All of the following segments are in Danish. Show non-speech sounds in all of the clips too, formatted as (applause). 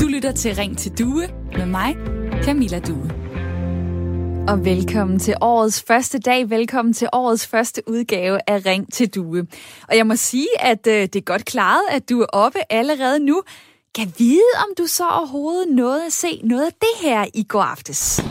Du lytter til Ring til Due med mig, Camilla Due. Og velkommen til årets første dag. Velkommen til årets første udgave af Ring til Due. Og jeg må sige, at øh, det er godt klaret, at du er oppe allerede nu. Kan vide, om du så overhovedet nåede at se noget af det her i går aftes.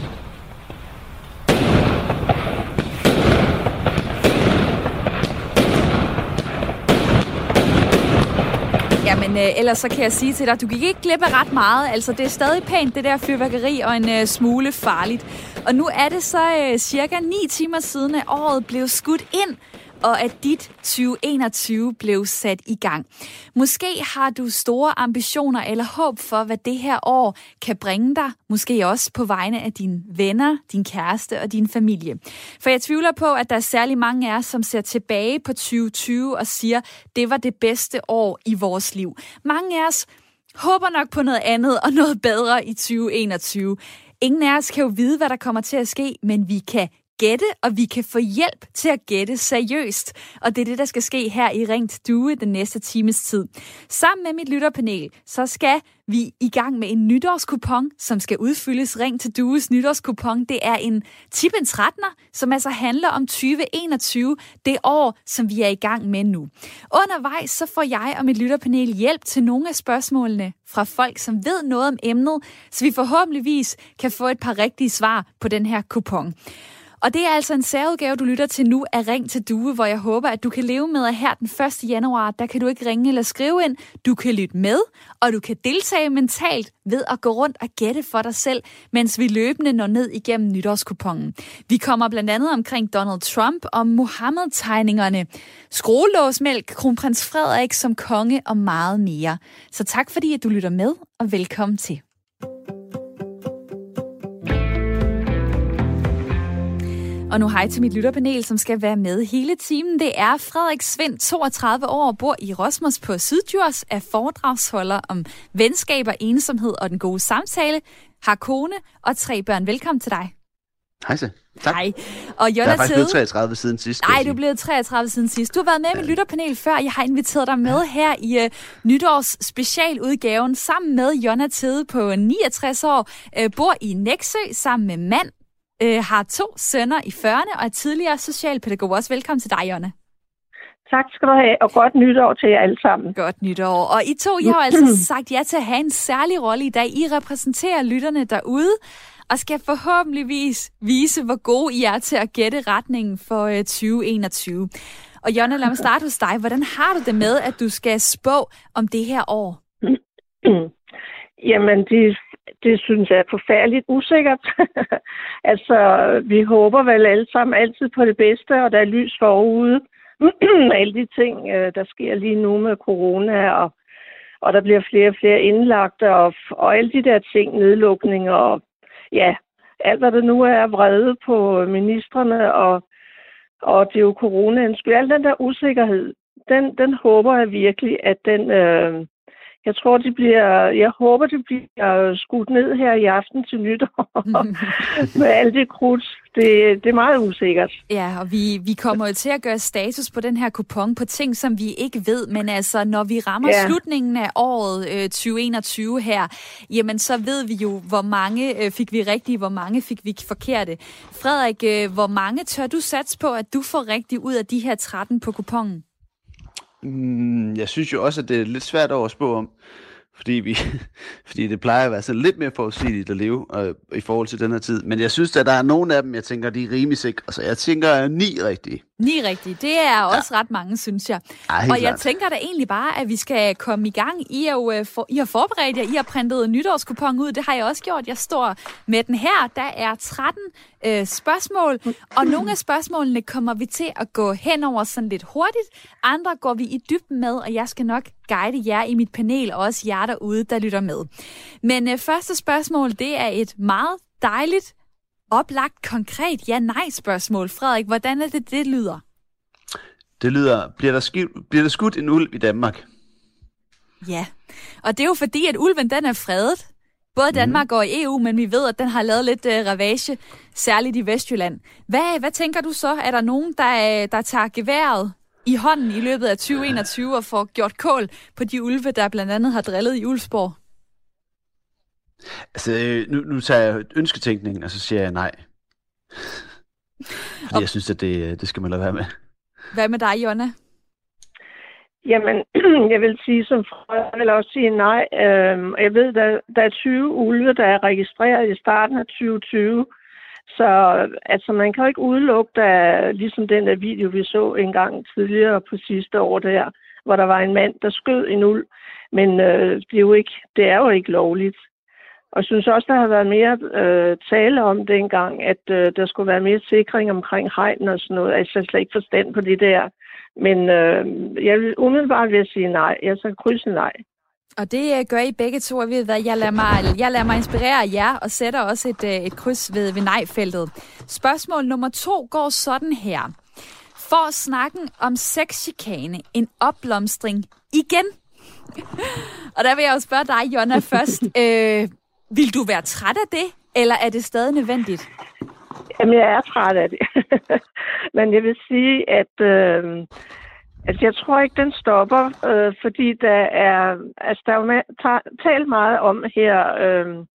Jamen, øh, ellers så kan jeg sige til dig, du gik ikke glip af ret meget. Altså, det er stadig pænt, det der fyrværkeri, og en øh, smule farligt. Og nu er det så øh, cirka 9 timer siden, at året blev skudt ind og at dit 2021 blev sat i gang. Måske har du store ambitioner eller håb for, hvad det her år kan bringe dig, måske også på vegne af dine venner, din kæreste og din familie. For jeg tvivler på, at der er særlig mange af os, som ser tilbage på 2020 og siger, det var det bedste år i vores liv. Mange af os håber nok på noget andet og noget bedre i 2021. Ingen af os kan jo vide, hvad der kommer til at ske, men vi kan gætte, og vi kan få hjælp til at gætte seriøst. Og det er det, der skal ske her i Ringt Due den næste times tid. Sammen med mit lytterpanel, så skal vi i gang med en nytårskupon, som skal udfyldes. Ring til Dues nytårskupon. Det er en tip en 13'er, som altså handler om 2021, det år, som vi er i gang med nu. Undervejs så får jeg og mit lytterpanel hjælp til nogle af spørgsmålene fra folk, som ved noget om emnet, så vi forhåbentligvis kan få et par rigtige svar på den her kupon. Og det er altså en særudgave, du lytter til nu af Ring til Due, hvor jeg håber, at du kan leve med, at her den 1. januar, der kan du ikke ringe eller skrive ind. Du kan lytte med, og du kan deltage mentalt ved at gå rundt og gætte for dig selv, mens vi løbende når ned igennem nytårskupongen. Vi kommer blandt andet omkring Donald Trump og Mohammed-tegningerne, skruelåsmælk, kronprins Frederik som konge og meget mere. Så tak fordi, at du lytter med, og velkommen til. Og nu hej til mit lytterpanel, som skal være med hele timen. Det er Frederik Svind, 32 år, bor i Rosmos på Sydjurs, er foredragsholder om venskab og ensomhed og den gode samtale, har kone og tre børn. Velkommen til dig. Hej så. Tak. Hej. Og Jonna jeg er faktisk blevet 33 siden sidst. Nej, du er blevet 33 siden sidst. Du har været med i mit lytterpanel før. Jeg har inviteret dig med her i uh, nytårs specialudgaven sammen med Jonna Tede på 69 år. Uh, bor i Næksø sammen med mand, øh, har to sønner i 40'erne og er tidligere socialpædagog. Også velkommen til dig, Jonna. Tak skal du have, og godt nytår til jer alle sammen. Godt nytår. Og I to, I har altså (clears throat) sagt ja til at have en særlig rolle i dag. I repræsenterer lytterne derude, og skal forhåbentligvis vise, hvor gode I er til at gætte retningen for 2021. Og Jonna, lad mig (clears throat) starte hos dig. Hvordan har du det med, at du skal spå om det her år? (clears throat) Jamen, det det synes jeg er forfærdeligt usikkert. (laughs) altså, vi håber vel alle sammen altid på det bedste, og der er lys forude. (clears throat) alle de ting, øh, der sker lige nu med corona, og, og der bliver flere og flere indlagte, og, og alle de der ting, nedlukninger, og ja, alt hvad der nu er vrede på ministerne, og, og det er jo coronaen. skyld. Al den der usikkerhed, den, den håber jeg virkelig, at den, øh, jeg tror, det bliver, jeg håber, det bliver skudt ned her i aften til nytår (laughs) med alt det krudt. Det, det er meget usikkert. Ja, og vi, vi kommer jo til at gøre status på den her kupon på ting, som vi ikke ved, men altså, når vi rammer ja. slutningen af året øh, 2021 her, jamen så ved vi jo, hvor mange øh, fik vi rigtige, hvor mange fik vi forkerte. Frederik, øh, hvor mange tør du satse på, at du får rigtigt ud af de her 13 på kupongen? Mm, jeg synes jo også, at det er lidt svært over at spå om, fordi, vi, (laughs) fordi det plejer at være sådan lidt mere forudsigeligt at leve øh, i forhold til den her tid. Men jeg synes, at der er nogle af dem, jeg tænker, de er rimelig sikre. Så jeg tænker at ni rigtige. Ni rigtige. Det er også ja. ret mange, synes jeg. Ja, og klart. jeg tænker da egentlig bare, at vi skal komme i gang. I, er jo, øh, for, I har forberedt jer. I har printet en nytårskupon ud. Det har jeg også gjort. Jeg står med den her. Der er 13 øh, spørgsmål, og nogle af spørgsmålene kommer vi til at gå hen over sådan lidt hurtigt. Andre går vi i dybden med, og jeg skal nok guide jer i mit panel, og også jer derude, der lytter med. Men øh, første spørgsmål, det er et meget dejligt, oplagt, konkret ja-nej-spørgsmål. Frederik, hvordan er det, det lyder? Det lyder, bliver der, skidt, bliver der skudt en ulv i Danmark? Ja, og det er jo fordi, at ulven den er fredet. Både Danmark mm. og EU, men vi ved, at den har lavet lidt uh, ravage, særligt i Vestjylland. Hvad, hvad tænker du så? Er der nogen, der, der tager geværet i hånden i løbet af 2021 og får gjort kål på de ulve, der blandt andet har drillet i Ulfsborg? Altså, nu, nu tager jeg ønsketænkning, og så siger jeg nej. Fordi og... jeg synes, at det, det skal man lade være med. Hvad med dig, Jonna? Jamen, (clears throat) jeg vil sige som jeg vil også sige nej. Øhm, jeg ved, der, der er 20 ulve, der er registreret i starten af 2020. Så altså, man kan jo ikke udelukke, der, ligesom den der video, vi så en gang tidligere på sidste år der, hvor der var en mand, der skød en ulv. Men øh, det, er jo ikke, det er jo ikke lovligt. Og jeg synes også, der har været mere øh, tale om dengang, at øh, der skulle være mere sikring omkring hegn og sådan noget. Altså, jeg slet ikke forstand på det der. Men øh, jeg vil umiddelbart vil sige nej. Jeg skal krydse nej. Og det øh, gør I begge to, og ved hvad, jeg lader mig, jeg lader mig inspirere af jer og sætter også et, øh, et kryds ved, ved nej-feltet. Spørgsmål nummer to går sådan her. For snakken om sexchikane, en opblomstring igen. (laughs) og der vil jeg jo spørge dig, Jonna, (laughs) først. Øh, vil du være træt af det, eller er det stadig nødvendigt? Jamen, jeg er træt af det. (laughs) Men jeg vil sige, at øh, altså, jeg tror ikke, den stopper, øh, fordi der er, altså, der er jo talt meget om her øh,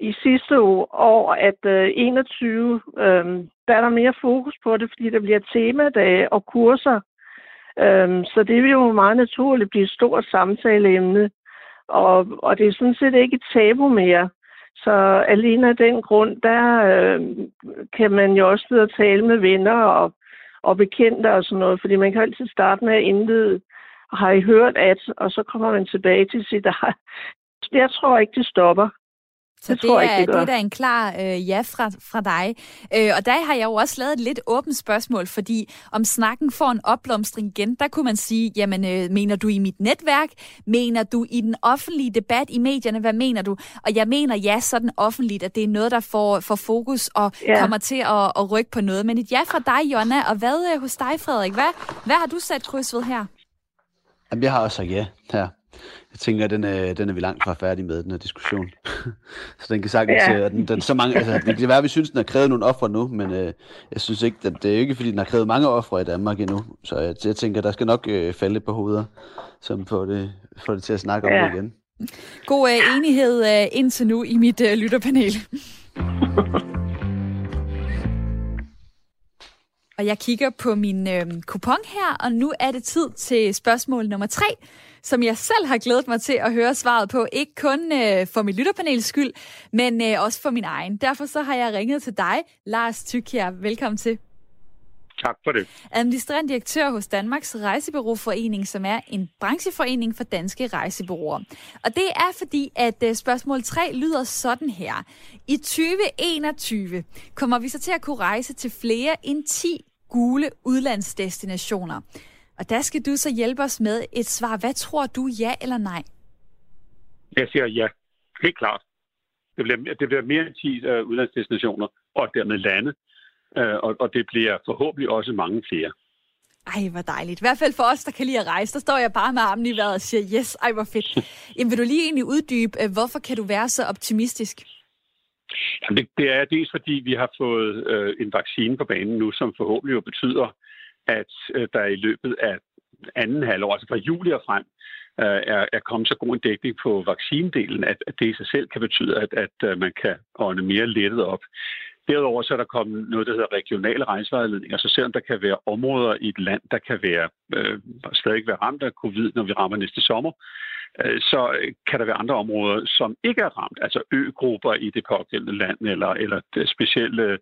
i sidste år, at øh, 21, øh, der er der mere fokus på det, fordi der bliver temadage og kurser. Øh, så det vil jo meget naturligt blive et stort samtaleemne. Og, og det er sådan set ikke et tabu mere. Så alene af den grund, der øh, kan man jo også sidde og tale med venner og, og bekendte og sådan noget, fordi man kan altid starte med at indlede, har I hørt at, og så kommer man tilbage til sit Jeg tror ikke, det stopper. Så det, tror er, ikke, det, det er da en klar øh, ja fra, fra dig. Øh, og der har jeg jo også lavet et lidt åbent spørgsmål, fordi om snakken får en opblomstring igen, der kunne man sige, jamen øh, mener du i mit netværk? Mener du i den offentlige debat i medierne? Hvad mener du? Og jeg mener ja, sådan offentligt, at det er noget, der får, får fokus og ja. kommer til at, at rykke på noget. Men et ja fra dig, Jonna, og hvad øh, hos dig, Frederik? Hvad, hvad har du sat kryds ved her? Jamen, jeg har også sagt ja her. Jeg tænker, at den er, den er vi langt fra færdig med, den her diskussion. (laughs) så den kan sagtens... Ja. Øh, den, den, så mange, altså, det kan være, at vi synes, den har krævet nogle ofre nu, men øh, jeg synes ikke, at det er ikke, fordi den har krævet mange ofre i Danmark endnu. Så jeg, jeg tænker, der skal nok øh, falde på hoveder, som får det, får det til at snakke ja. om det igen. God øh, enighed øh, indtil nu i mit øh, lytterpanel. (laughs) Og jeg kigger på min øh, kupon her, og nu er det tid til spørgsmål nummer tre, som jeg selv har glædet mig til at høre svaret på. Ikke kun øh, for mit lytterpanels skyld, men øh, også for min egen. Derfor så har jeg ringet til dig, Lars Tykjær. Velkommen til. Tak for det. Administrerende direktør hos Danmarks Rejsebyråforening, som er en brancheforening for danske rejsebyråer. Og det er fordi, at øh, spørgsmål 3 lyder sådan her. I 2021 kommer vi så til at kunne rejse til flere end 10 gule udlandsdestinationer. Og der skal du så hjælpe os med et svar. Hvad tror du, ja eller nej? Jeg siger ja. Helt klart. Det bliver, det bliver mere end 10 uh, øh, udlandsdestinationer, og dermed lande. Uh, og, og det bliver forhåbentlig også mange flere. Ej, hvor dejligt. I hvert fald for os, der kan lide at rejse, der står jeg bare med armen i vejret og siger, yes, ej, hvor fedt. (laughs) Jamen, vil du lige egentlig uddybe, øh, hvorfor kan du være så optimistisk? Jamen, det, det er dels fordi, vi har fået øh, en vaccine på banen nu, som forhåbentlig jo betyder, at øh, der i løbet af anden halvår, altså fra juli og frem, øh, er, er kommet så god en dækning på vaccinedelen, at, at det i sig selv kan betyde, at, at øh, man kan ånde mere lettet op. Derudover så er der kommet noget, der hedder regionale rejsevejledninger, så selvom der kan være områder i et land, der kan være øh, stadig være ramt af covid, når vi rammer næste sommer, Øh, så kan der være andre områder, som ikke er ramt, altså øgrupper i det pågældende land, eller, eller specielle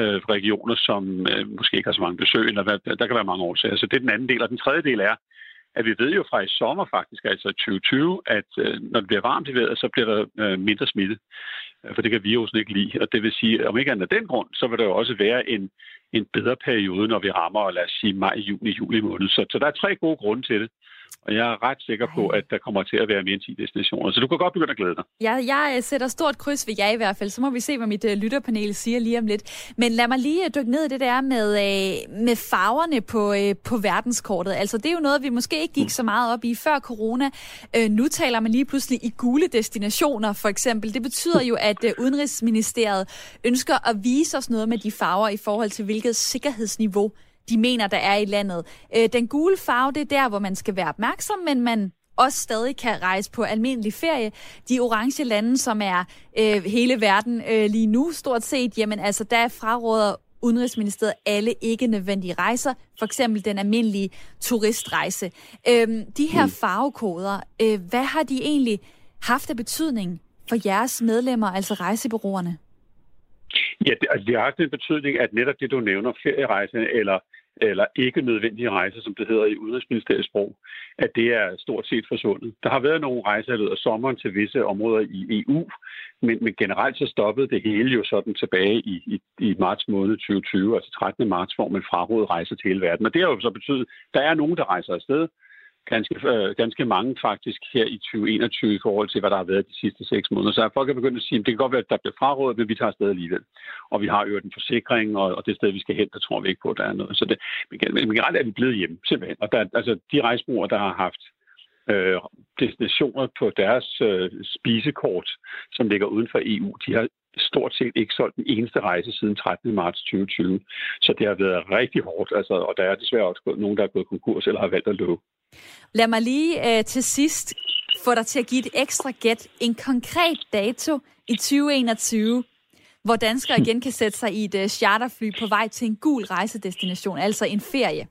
øh, regioner, som øh, måske ikke har så mange besøg, eller hvad, der kan være mange årsager. Så det er den anden del. Og den tredje del er, at vi ved jo fra i sommer faktisk, altså 2020, at øh, når det bliver varmt i vejret, så bliver der øh, mindre smitte. Øh, for det kan virusen ikke lide. Og det vil sige, om ikke andet af den grund, så vil der jo også være en, en bedre periode, når vi rammer, lad os sige, maj, juni, juli måned. Så, så der er tre gode grunde til det. Og jeg er ret sikker på, at der kommer til at være mere end 10 destinationer. Så du kan godt begynde at glæde dig. Ja, jeg øh, sætter stort kryds ved jer i hvert fald. Så må vi se, hvad mit uh, lytterpanel siger lige om lidt. Men lad mig lige dykke ned i det der med, med farverne på, på verdenskortet. Altså, det er jo noget, vi måske ikke gik så meget op i før corona. Nu taler man lige pludselig i gule destinationer, for eksempel. Det betyder jo, at Udenrigsministeriet ønsker at vise os noget med de farver i forhold til, hvilket sikkerhedsniveau de mener, der er i landet. Øh, den gule farve, det er der, hvor man skal være opmærksom, men man også stadig kan rejse på almindelig ferie. De orange lande, som er øh, hele verden øh, lige nu stort set, jamen altså der fraråder Udenrigsministeriet alle ikke nødvendige rejser, for eksempel den almindelige turistrejse. Øhm, de her mm. farvekoder, øh, hvad har de egentlig haft af betydning for jeres medlemmer, altså rejsebyråerne? Ja, det, altså, det har haft en betydning, at netop det, du nævner, ferierejse eller eller ikke nødvendige rejser, som det hedder i Udenrigsministeriets sprog, at det er stort set forsvundet. Der har været nogle rejser i løbet af sommeren til visse områder i EU, men, men generelt så stoppede det hele jo sådan tilbage i, i, i marts måned 2020, altså 13. marts, hvor man frarådede rejser til hele verden. Og det har jo så betydet, at der er nogen, der rejser afsted, ganske, øh, ganske mange faktisk her i 2021 i forhold til, hvad der har været de sidste seks måneder. Så folk er begyndt at sige, at det kan godt være, at der bliver frarådet, men vi tager afsted alligevel. Og vi har øvrigt en forsikring, og, og det sted, vi skal hen, der tror vi ikke på, at der er noget. Så det, men, men generelt er vi blevet hjemme, simpelthen. Og der, altså, de rejsbrugere, der har haft øh, destinationer på deres øh, spisekort, som ligger uden for EU, de har stort set ikke solgt den eneste rejse siden 13. marts 2020. Så det har været rigtig hårdt, altså, og der er desværre også nogen, der er gået konkurs eller har valgt at lukke. Lad mig lige øh, til sidst få dig til at give et ekstra gæt. En konkret dato i 2021, hvor danskere igen kan sætte sig i et øh, charterfly på vej til en gul rejsedestination, altså en ferie.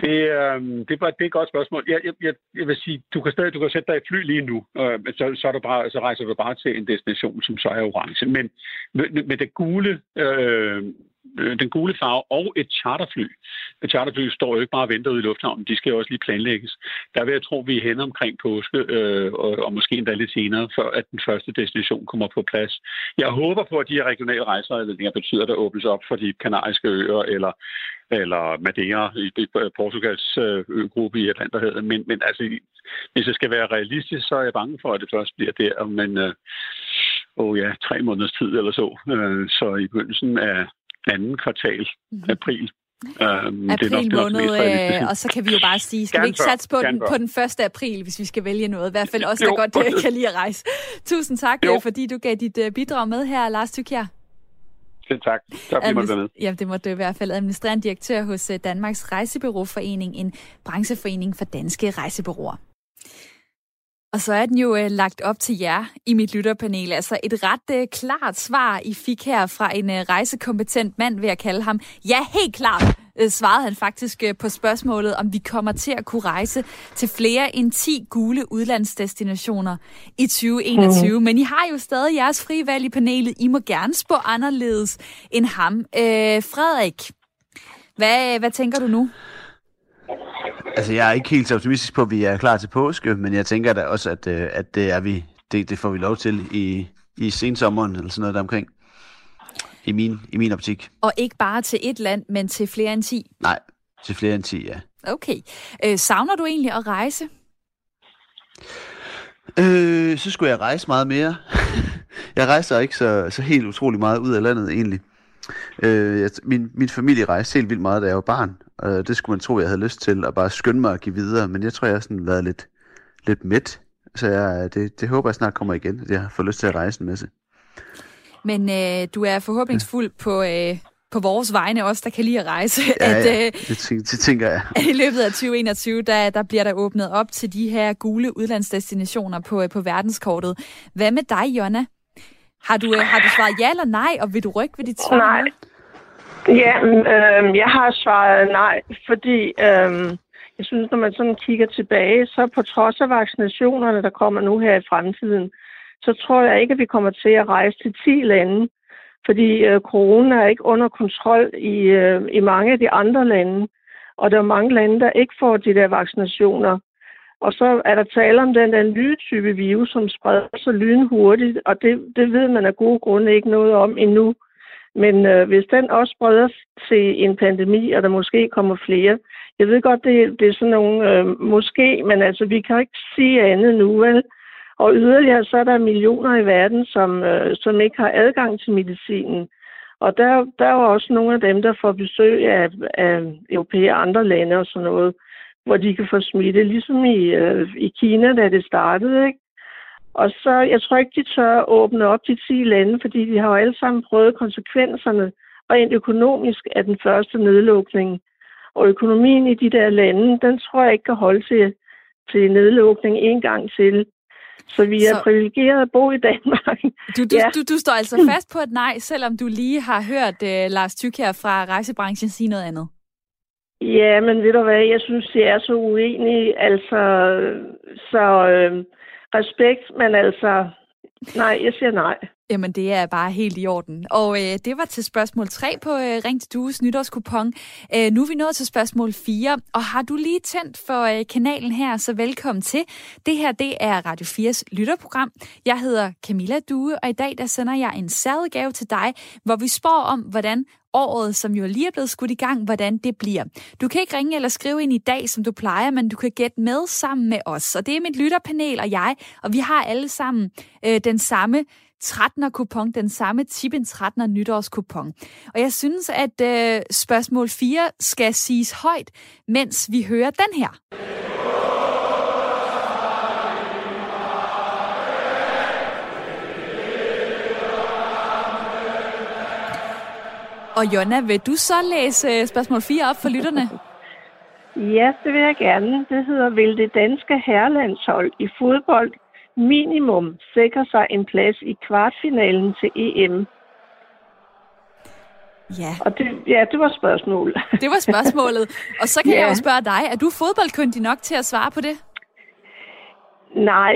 Det, øh, det, er, det er et godt spørgsmål. Jeg, jeg, jeg vil sige, du kan stadig du kan sætte dig i fly lige nu, øh, så, så, er du bare, så rejser du bare til en destination, som så er orange. Men med det gule øh, Øh, den gule farve og et charterfly. Et charterfly står jo ikke bare og venter ude i lufthavnen, de skal jo også lige planlægges. Der vil jeg tro, vi er henne omkring påske, øh, og, og måske endda lidt senere, før at den første destination kommer på plads. Jeg håber på, at de her regionale rejseredninger betyder, at der åbnes op for de kanariske øer, eller eller Madeira i, i Portugals øh, øgruppe i Atlanterhavet. Men, men altså, hvis jeg skal være realistisk, så er jeg bange for, at det først bliver der, men øh, oh ja, tre måneders tid eller så. Øh, så i begyndelsen af, anden kvartal, mm-hmm. april. Um, april det er nok, måned, det øh, og så kan vi jo bare sige, skal Gerne vi ikke satse på den, på den 1. april, hvis vi skal vælge noget? I hvert fald os, der jo, godt uh, kan lide at rejse. Tusind tak, jo. Øh, fordi du gav dit bidrag med her, Lars Tykjær. Selv tak. Tak fordi Administ- med. Ja, det måtte i hvert fald administrerende direktør hos Danmarks Rejsebyråforening, en brancheforening for danske rejsebyråer. Og så er den jo øh, lagt op til jer i mit lytterpanel. Altså et ret øh, klart svar, I fik her fra en øh, rejsekompetent mand, ved at kalde ham. Ja, helt klart, øh, svarede han faktisk øh, på spørgsmålet, om vi kommer til at kunne rejse til flere end 10 gule udlandsdestinationer i 2021. Mm. Men I har jo stadig jeres frie valg i panelet. I må gerne spå anderledes end ham. Øh, Frederik, hvad, hvad tænker du nu? Altså, jeg er ikke helt så optimistisk på, at vi er klar til påske, men jeg tænker da også, at, øh, at det, er vi, det, det får vi lov til i, i sensommeren, eller sådan noget der omkring. I min, I min optik. Og ikke bare til et land, men til flere end 10? Nej, til flere end 10, ja. Okay. Øh, savner du egentlig at rejse? Øh, så skulle jeg rejse meget mere. (laughs) jeg rejser ikke så, så helt utrolig meget ud af landet egentlig. Øh, jeg, min, min familie rejste helt vildt meget, da jeg var barn. Øh, det skulle man tro, jeg havde lyst til, at bare skynde mig at give videre. Men jeg tror, jeg har sådan været lidt, lidt midt. Så jeg, det, det håber jeg snart kommer igen, at jeg får lyst til at rejse en masse. Men øh, du er forhåbningsfuld ja. på, øh, på vores vegne også, der kan lide at rejse. Ja, at, ja. Øh, det, tænker, det tænker jeg. At I løbet af 2021, der, der bliver der åbnet op til de her gule udlandsdestinationer på, øh, på verdenskortet. Hvad med dig, Jonna? Har du, øh, har du svaret ja eller nej, og vil du rykke ved dit svar? Nej. Ja, øh, jeg har svaret nej, fordi øh, jeg synes, når man sådan kigger tilbage, så på trods af vaccinationerne, der kommer nu her i fremtiden, så tror jeg ikke, at vi kommer til at rejse til 10 lande, fordi øh, corona er ikke under kontrol i, øh, i mange af de andre lande, og der er mange lande, der ikke får de der vaccinationer. Og så er der tale om den der nye type virus, som spreder sig lynhurtigt, og det, det ved man af gode grunde ikke noget om endnu. Men øh, hvis den også spreder til en pandemi, og der måske kommer flere, jeg ved godt, det, det er sådan nogle øh, måske, men altså vi kan ikke sige andet nu, vel? Og yderligere så er der millioner i verden, som, øh, som ikke har adgang til medicinen. Og der, der er jo også nogle af dem, der får besøg af, af europæere andre lande og sådan noget hvor de kan få smitte, ligesom i, øh, i Kina, da det startede. Ikke? Og så, jeg tror ikke, de tør åbne op de 10 lande, fordi de har jo alle sammen prøvet konsekvenserne rent økonomisk er den første nedlukning. Og økonomien i de der lande, den tror jeg ikke kan holde til, til nedlukning en gang til. Så vi er så... privilegeret at bo i Danmark. Du, du, ja. du, du står altså (laughs) fast på et nej, selvom du lige har hørt uh, Lars Tyk her fra rejsebranchen sige noget andet. Ja, men ved du hvad, jeg synes, det er så uenige. Altså, så øh, respekt, men altså, nej, jeg siger nej. Jamen, det er bare helt i orden. Og øh, det var til spørgsmål 3 på øh, Ring til Dues nytårskupon. Øh, nu er vi nået til spørgsmål 4, og har du lige tændt for øh, kanalen her, så velkommen til. Det her, det er Radio 4's lytterprogram. Jeg hedder Camilla Due, og i dag der sender jeg en særudgave til dig, hvor vi spår om, hvordan året, som jo lige er blevet skudt i gang, hvordan det bliver. Du kan ikke ringe eller skrive ind i dag, som du plejer, men du kan gætte med sammen med os. Og det er mit lytterpanel og jeg, og vi har alle sammen øh, den samme 13'er kupon, den samme Tibin 13'er nytårskupon. Og jeg synes, at øh, spørgsmål 4 skal siges højt, mens vi hører den her. Og Jonna, vil du så læse øh, spørgsmål 4 op for lytterne? (laughs) Ja, det vil jeg gerne. Det hedder, vil det danske herrelandshold i fodbold minimum sikre sig en plads i kvartfinalen til EM? Ja. Og det, ja, det var spørgsmålet. (laughs) Det var spørgsmålet. Og så kan ja. jeg jo spørge dig, er du fodboldkyndig nok til at svare på det? Nej,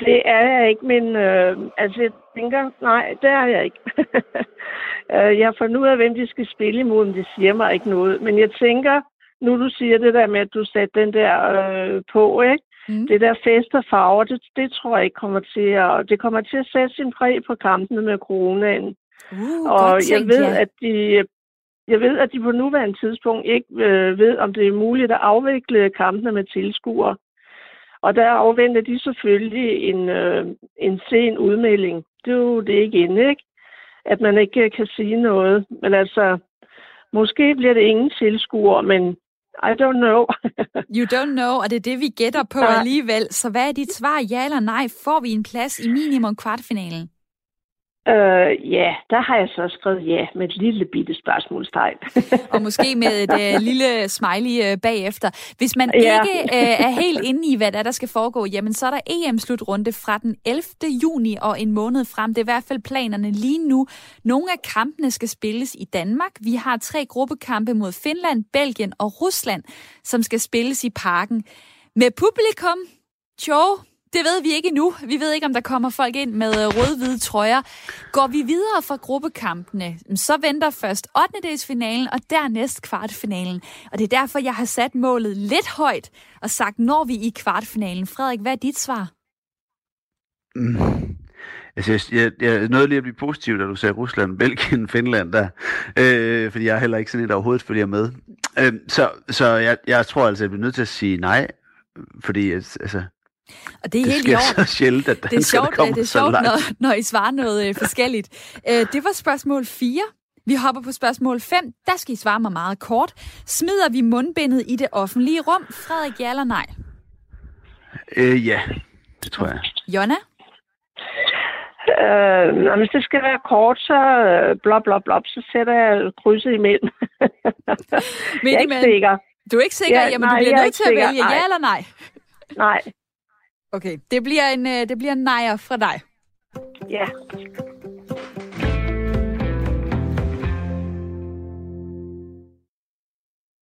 det er jeg ikke, men øh, altså jeg tænker, nej, det er jeg ikke. (laughs) Øh, jeg har fundet ud af, hvem de skal spille imod, men det siger mig ikke noget. Men jeg tænker, nu du siger det der med, at du satte den der øh, på, ikke? Mm. Det der fest og farver, det, det tror jeg ikke kommer til at... Det kommer til at sætte sin præg på kampene med coronaen. Uh, og tænkt, jeg ved, ja. at de... Jeg ved, at de på nuværende tidspunkt ikke øh, ved, om det er muligt at afvikle kampene med tilskuere. Og der afventer de selvfølgelig en, øh, en sen udmelding. Det er jo det igen, ikke? At man ikke kan sige noget. Men altså, måske bliver det ingen tilskuere, men i don't know. (laughs) you don't know, og det er det, vi gætter på alligevel. Så hvad er dit svar, ja eller nej? Får vi en plads i minimum kvartfinalen? Øh, ja, der har jeg så skrevet ja med et lille bitte spørgsmålstegn. (laughs) og måske med et uh, (laughs) lille smiley uh, bagefter. Hvis man ja. ikke uh, er helt inde i, hvad der, der skal foregå, jamen så er der EM-slutrunde fra den 11. juni og en måned frem. Det er i hvert fald planerne lige nu. Nogle af kampene skal spilles i Danmark. Vi har tre gruppekampe mod Finland, Belgien og Rusland, som skal spilles i parken. Med publikum, tjo, det ved vi ikke endnu. Vi ved ikke, om der kommer folk ind med øh, rød-hvide trøjer. Går vi videre fra gruppekampene, så venter først 8. finalen og dernæst kvartfinalen. Og det er derfor, jeg har sat målet lidt højt og sagt, når vi i kvartfinalen. Frederik, hvad er dit svar? Mm. Altså, jeg, jeg, nåede lige at blive positiv, da du sagde Rusland, Belgien, Finland der. Øh, fordi jeg er heller ikke sådan et overhovedet følger med. Øh, så så jeg, jeg tror altså, jeg bliver nødt til at sige nej. Fordi altså, og det er det helt i sker så sjældent, at det er sjovt, kommer det er sjovt når, når I svarer noget øh, forskelligt. Øh, det var spørgsmål 4. Vi hopper på spørgsmål 5. Der skal I svare mig meget kort. Smider vi mundbindet i det offentlige rum? Frederik, ja eller nej? Øh, ja, det tror jeg. Jonna? Øh, hvis det skal være kort, så øh, blop, blop, blop, så sætter jeg krydset imellem. (laughs) jeg er ikke sikker. Du er ikke sikker? Ja, Jamen, nej, du bliver nødt til at vælge nej. ja eller nej. Nej. Okay, det bliver en, øh, det bliver en nejer fra dig. Ja.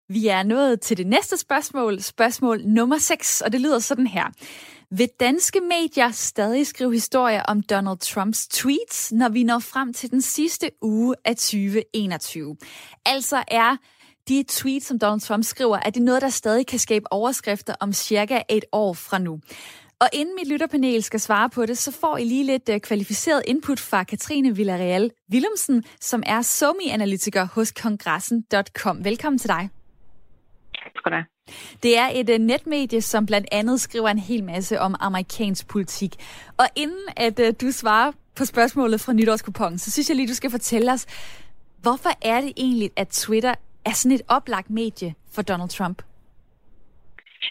Vi er nået til det næste spørgsmål, spørgsmål nummer 6, og det lyder sådan her. Vil danske medier stadig skrive historier om Donald Trumps tweets, når vi når frem til den sidste uge af 2021? Altså er de tweets, som Donald Trump skriver, er det noget, der stadig kan skabe overskrifter om cirka et år fra nu? Og inden mit lytterpanel skal svare på det, så får I lige lidt uh, kvalificeret input fra Katrine Villarreal Willumsen, som er SOMI-analytiker hos kongressen.com. Velkommen til dig. Tak skal Det er et uh, netmedie, som blandt andet skriver en hel masse om amerikansk politik. Og inden at uh, du svarer på spørgsmålet fra nytårskupongen, så synes jeg lige, du skal fortælle os, hvorfor er det egentlig, at Twitter er sådan et oplagt medie for Donald Trump?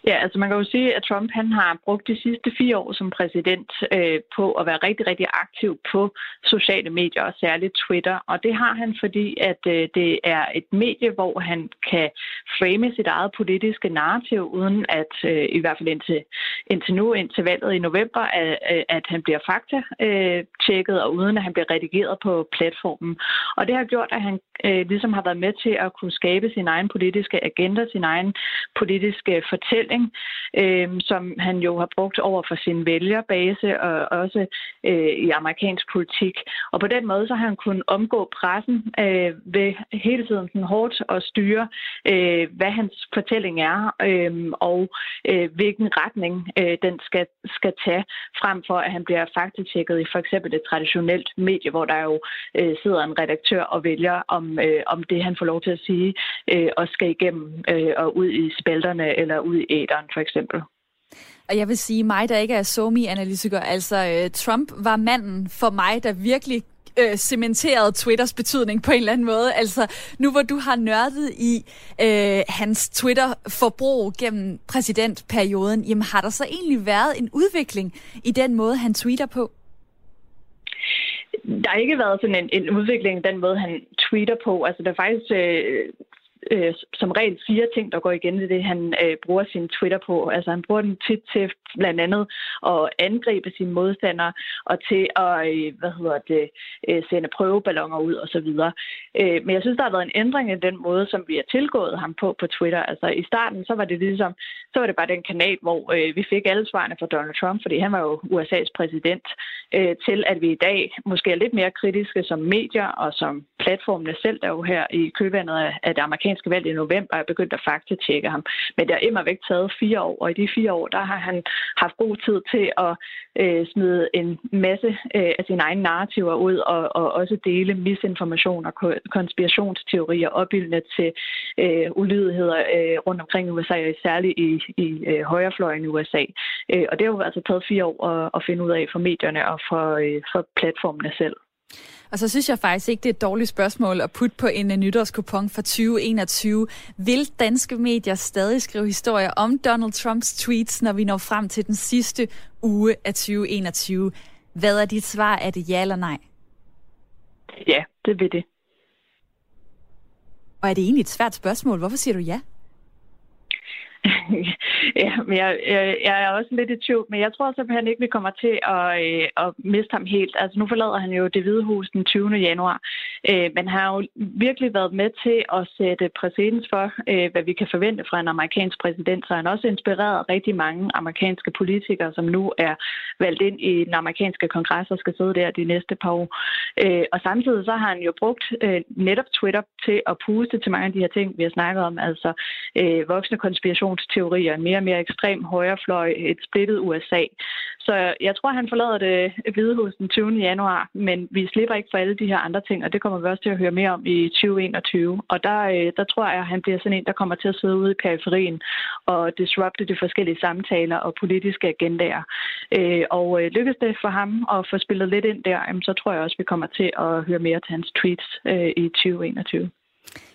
Ja, altså man kan jo sige, at Trump han har brugt de sidste fire år som præsident øh, på at være rigtig, rigtig aktiv på sociale medier, og særligt Twitter. Og det har han, fordi at øh, det er et medie, hvor han kan frame sit eget politiske narrativ, uden at, øh, i hvert fald indtil, indtil nu, indtil valget i november, at, øh, at han bliver fakta-tjekket, og uden at han bliver redigeret på platformen. Og det har gjort, at han øh, ligesom har været med til at kunne skabe sin egen politiske agenda, sin egen politiske fortælling, øh, som han jo har brugt over for sin vælgerbase og også øh, i amerikansk politik. Og på den måde så har han kunnet omgå pressen øh, ved hele tiden sådan hårdt at styre, øh, hvad hans fortælling er øh, og øh, hvilken retning øh, den skal, skal tage, frem for at han bliver faktatjekket i for eksempel et traditionelt medie, hvor der jo øh, sidder en redaktør og vælger, om, øh, om det han får lov til at sige øh, og skal igennem øh, og ud i spalterne eller ud i æderen for eksempel. Og jeg vil sige, mig der ikke er somi-analytiker, altså øh, Trump var manden for mig, der virkelig øh, cementerede Twitters betydning på en eller anden måde. Altså, nu hvor du har nørdet i øh, hans Twitter-forbrug gennem præsidentperioden, jamen har der så egentlig været en udvikling i den måde, han tweeter på? Der har ikke været sådan en, en udvikling den måde, han tweeter på. Altså, der er faktisk øh, øh, som regel fire ting, der går igen i det, han øh, bruger sin Twitter på. Altså han bruger den tit til blandt andet at angribe sine modstandere og til at øh, hvad hedder det, øh, sende prøveballoner ud osv. Øh, men jeg synes, der har været en ændring i den måde, som vi har tilgået ham på på Twitter. Altså i starten, så var det ligesom, så var det bare den kanal, hvor øh, vi fik alle svarene fra Donald Trump, fordi han var jo USA's præsident, øh, til at vi i dag måske er lidt mere kritiske som medier og som platformene selv, der jo her i kølvandet af det amerikanske amerikanske valg i november jeg begyndt at faktatjekke ham. Men det har immer væk taget fire år, og i de fire år, der har han haft god tid til at øh, smide en masse øh, af sine egne narrativer ud, og, og også dele misinformation og konspirationsteorier opbildende til øh, ulydigheder øh, rundt omkring USA, og særligt i, i øh, højrefløjen i USA. Øh, og det har jo altså taget fire år at, at finde ud af for medierne og for, øh, for platformene selv. Og så synes jeg faktisk ikke, det er et dårligt spørgsmål at putte på en uh, nytårskupon for 2021. Vil danske medier stadig skrive historier om Donald Trumps tweets, når vi når frem til den sidste uge af 2021? Hvad er dit svar? Er det ja eller nej? Ja, det vil det. Og er det egentlig et svært spørgsmål? Hvorfor siger du ja? (laughs) (laughs) ja, men jeg, jeg, jeg er også lidt i tvivl, men jeg tror simpelthen ikke, vi kommer til at, øh, at miste ham helt. Altså nu forlader han jo det hvide hus den 20. januar, øh, man har jo virkelig været med til at sætte præcedens for, øh, hvad vi kan forvente fra en amerikansk præsident, så han også inspireret rigtig mange amerikanske politikere, som nu er valgt ind i den amerikanske kongres og skal sidde der de næste par år. Øh, og samtidig så har han jo brugt øh, netop Twitter til at puste til mange af de her ting, vi har snakket om, altså øh, voksne konspirationsteorier, mere og mere ekstrem højrefløj, et splittet USA. Så jeg tror, han forlader det øh, hvide hus den 20. januar, men vi slipper ikke for alle de her andre ting, og det kommer vi også til at høre mere om i 2021. Og der, øh, der tror jeg, at han bliver sådan en, der kommer til at sidde ude i periferien og disrupte de forskellige samtaler og politiske agendaer. Øh, og lykkes det for ham at få spillet lidt ind der, så tror jeg også, at vi kommer til at høre mere til hans tweets i 2021.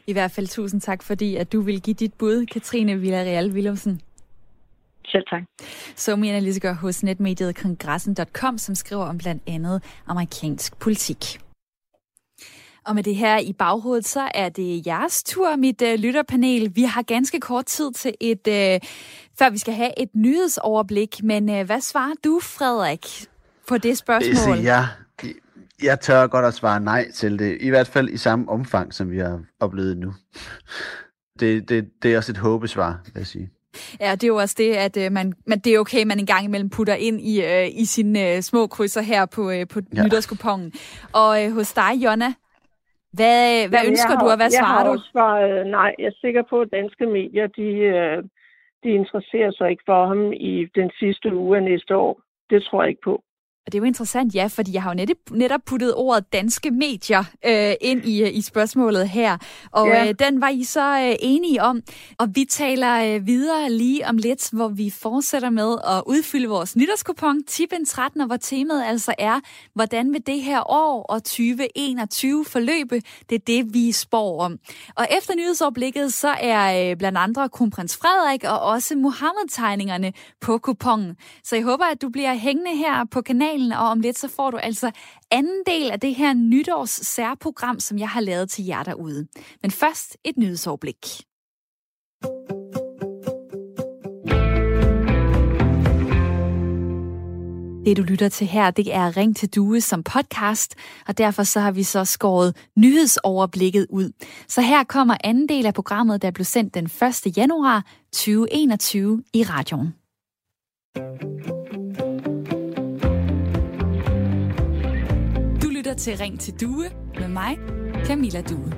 I hvert fald tusind tak, fordi at du vil give dit bud, Katrine Villarreal Willumsen. Selv tak. Somi-analytiker hos netmediet kongressen.com, som skriver om blandt andet amerikansk politik. Og med det her i baghovedet, så er det jeres tur, mit øh, lytterpanel. Vi har ganske kort tid til et, øh, før vi skal have et nyhedsoverblik. Men øh, hvad svarer du, Frederik, på det spørgsmål? Det ja. Jeg tør godt at svare nej til det. I hvert fald i samme omfang, som vi har oplevet nu. Det, det, det er også et håbesvar, vil jeg sige. Ja, det er jo også det, at øh, man, man, det er okay, man en gang imellem putter ind i, øh, i sine øh, små krydser her på, øh, på ja. nytårskupongen. Og øh, hos dig, Jonna, hvad, hvad Jamen, ønsker har, du, og hvad svarer du? Jeg har svaret nej. Jeg er sikker på, at danske medier, de, øh, de interesserer sig ikke for ham i den sidste uge af næste år. Det tror jeg ikke på. Og det er jo interessant, ja, fordi jeg har jo netop, netop puttet ordet danske medier øh, ind i, i spørgsmålet her. Og ja. øh, den var I så øh, enige om. Og vi taler øh, videre lige om lidt, hvor vi fortsætter med at udfylde vores nytårskupon, Tippen 13, og hvor temaet altså er, hvordan vil det her år og 2021 forløbe? Det er det, vi spår om. Og efter nyhedsoverblikket, så er øh, blandt andre kronprins Frederik og også Mohammed-tegningerne på kupongen. Så jeg håber, at du bliver hængende her på kanalen kanalen, og om lidt så får du altså anden del af det her nytårs særprogram, som jeg har lavet til jer derude. Men først et nyhedsoverblik. Det, du lytter til her, det er Ring til Due som podcast, og derfor så har vi så skåret nyhedsoverblikket ud. Så her kommer anden del af programmet, der blev sendt den 1. januar 2021 i radioen lytter til Ring til Due med mig, Camilla Due.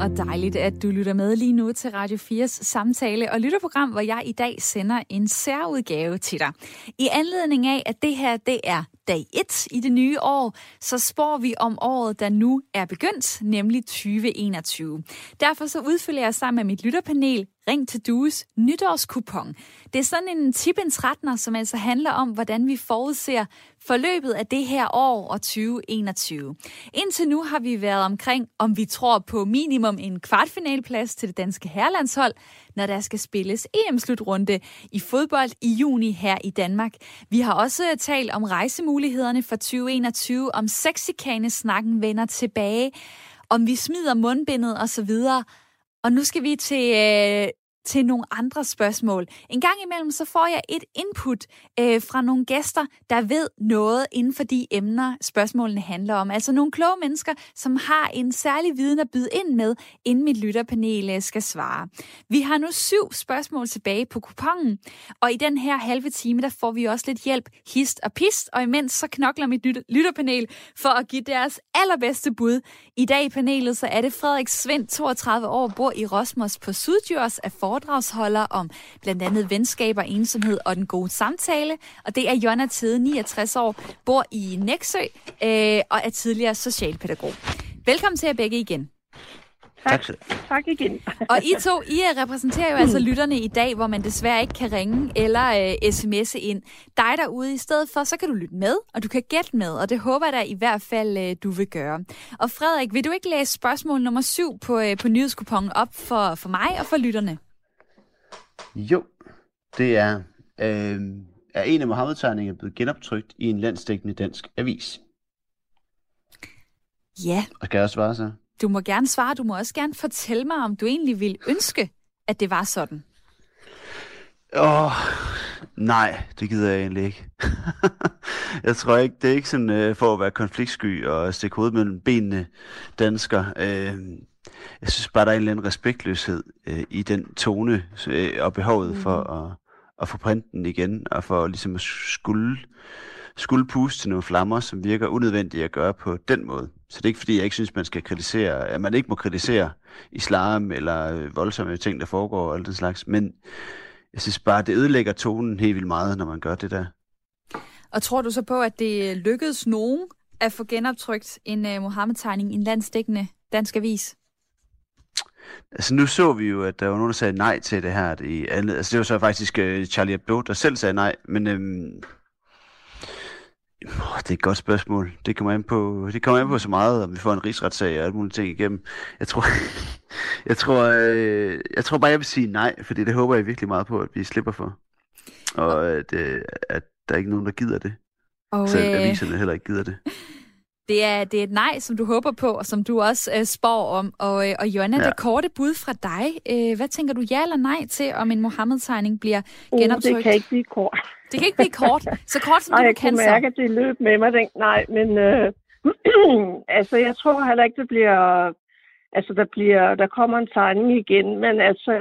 Og dejligt, at du lytter med lige nu til Radio 4's samtale og lytterprogram, hvor jeg i dag sender en særudgave til dig. I anledning af, at det her det er dag 1 i det nye år, så spår vi om året, der nu er begyndt, nemlig 2021. Derfor så udfylder jeg sammen med mit lytterpanel Ring til Dues nytårskupon. Det er sådan en tippens 13'er, som altså handler om, hvordan vi forudser forløbet af det her år og 2021. Indtil nu har vi været omkring, om vi tror på minimum en kvartfinalplads til det danske herrelandshold, når der skal spilles EM-slutrunde i fodbold i juni her i Danmark. Vi har også talt om rejsemulighederne for 2021, om sexikane-snakken vender tilbage, om vi smider mundbindet osv., og nu skal vi til øh, til nogle andre spørgsmål. En gang imellem så får jeg et input øh, fra nogle gæster, der ved noget inden for de emner, spørgsmålene handler om. Altså nogle kloge mennesker, som har en særlig viden at byde ind med, inden mit lytterpanel øh, skal svare. Vi har nu syv spørgsmål tilbage på kupongen, og i den her halve time, der får vi også lidt hjælp, hist og pist, og imens så knokler mit lytterpanel for at give deres allerbedste bud. I dag i panelet, så er det Frederik Svendt, 32 år, bor i Rosmos på Sydjurs, af for foredragsholder om blandt andet venskaber, ensomhed og den gode samtale. Og det er Jonna Tede, 69 år, bor i Næksø øh, og er tidligere socialpædagog. Velkommen til jer begge igen. Tak. Tak igen. og I to, I repræsenterer jo altså lytterne i dag, hvor man desværre ikke kan ringe eller øh, sms'e ind. Dig derude i stedet for, så kan du lytte med, og du kan gætte med, og det håber jeg da i hvert fald, øh, du vil gøre. Og Frederik, vil du ikke læse spørgsmål nummer syv på, øh, på nyhedskupongen op for, for mig og for lytterne? Jo, det er, øh, er en af Mohammed-tegningerne blevet genoptrykt i en landsdækkende dansk avis. Ja. Og skal jeg også svare så? Du må gerne svare. Du må også gerne fortælle mig, om du egentlig vil ønske, at det var sådan. Åh, oh, nej, det gider jeg egentlig ikke. (laughs) jeg tror ikke, det er ikke sådan uh, for at være konfliktsky og stikke hovedet mellem benene dansker. Uh, jeg synes bare, der er en eller anden respektløshed øh, i den tone øh, og behovet mm. for at, at få printen igen, og for ligesom at skulle, skulle puste til nogle flammer, som virker unødvendigt at gøre på den måde. Så det er ikke fordi, jeg ikke synes, man skal kritisere, at man ikke må kritisere islam eller øh, voldsomme ting, der foregår og alt den slags, men jeg synes bare, det ødelægger tonen helt vildt meget, når man gør det der. Og tror du så på, at det lykkedes nogen at få genoptrykt en uh, Mohammed-tegning i en landsdækkende dansk avis? Altså nu så vi jo, at der var nogen, der sagde nej til det her. I andet. Altså det var så faktisk uh, Charlie Hebdo, der selv sagde nej. Men øhm, oh, det er et godt spørgsmål. Det kommer an på, det kommer an på så meget, om vi får en rigsretssag og alle mulige ting igennem. Jeg tror, (laughs) jeg tror, øh, jeg tror bare, jeg vil sige nej, fordi det håber jeg virkelig meget på, at vi slipper for. Og at, øh, at der er ikke nogen, der gider det. Og, Selv øh... aviserne heller ikke gider det. (laughs) Det er, det er et nej, som du håber på, og som du også øh, spår om. Og, øh, og Jonna, ja. det korte bud fra dig. Øh, hvad tænker du ja eller nej til, om en Mohammed-tegning bliver uh, genoptrykt? det kan ikke blive kort. Det kan ikke blive kort. Så kort som (laughs) Ej, du jeg kan så. mærke, at det løb med mig. Den, nej, men øh, (clears throat) altså, jeg tror heller ikke, det bliver... Altså, der, bliver, der kommer en tegning igen, men altså...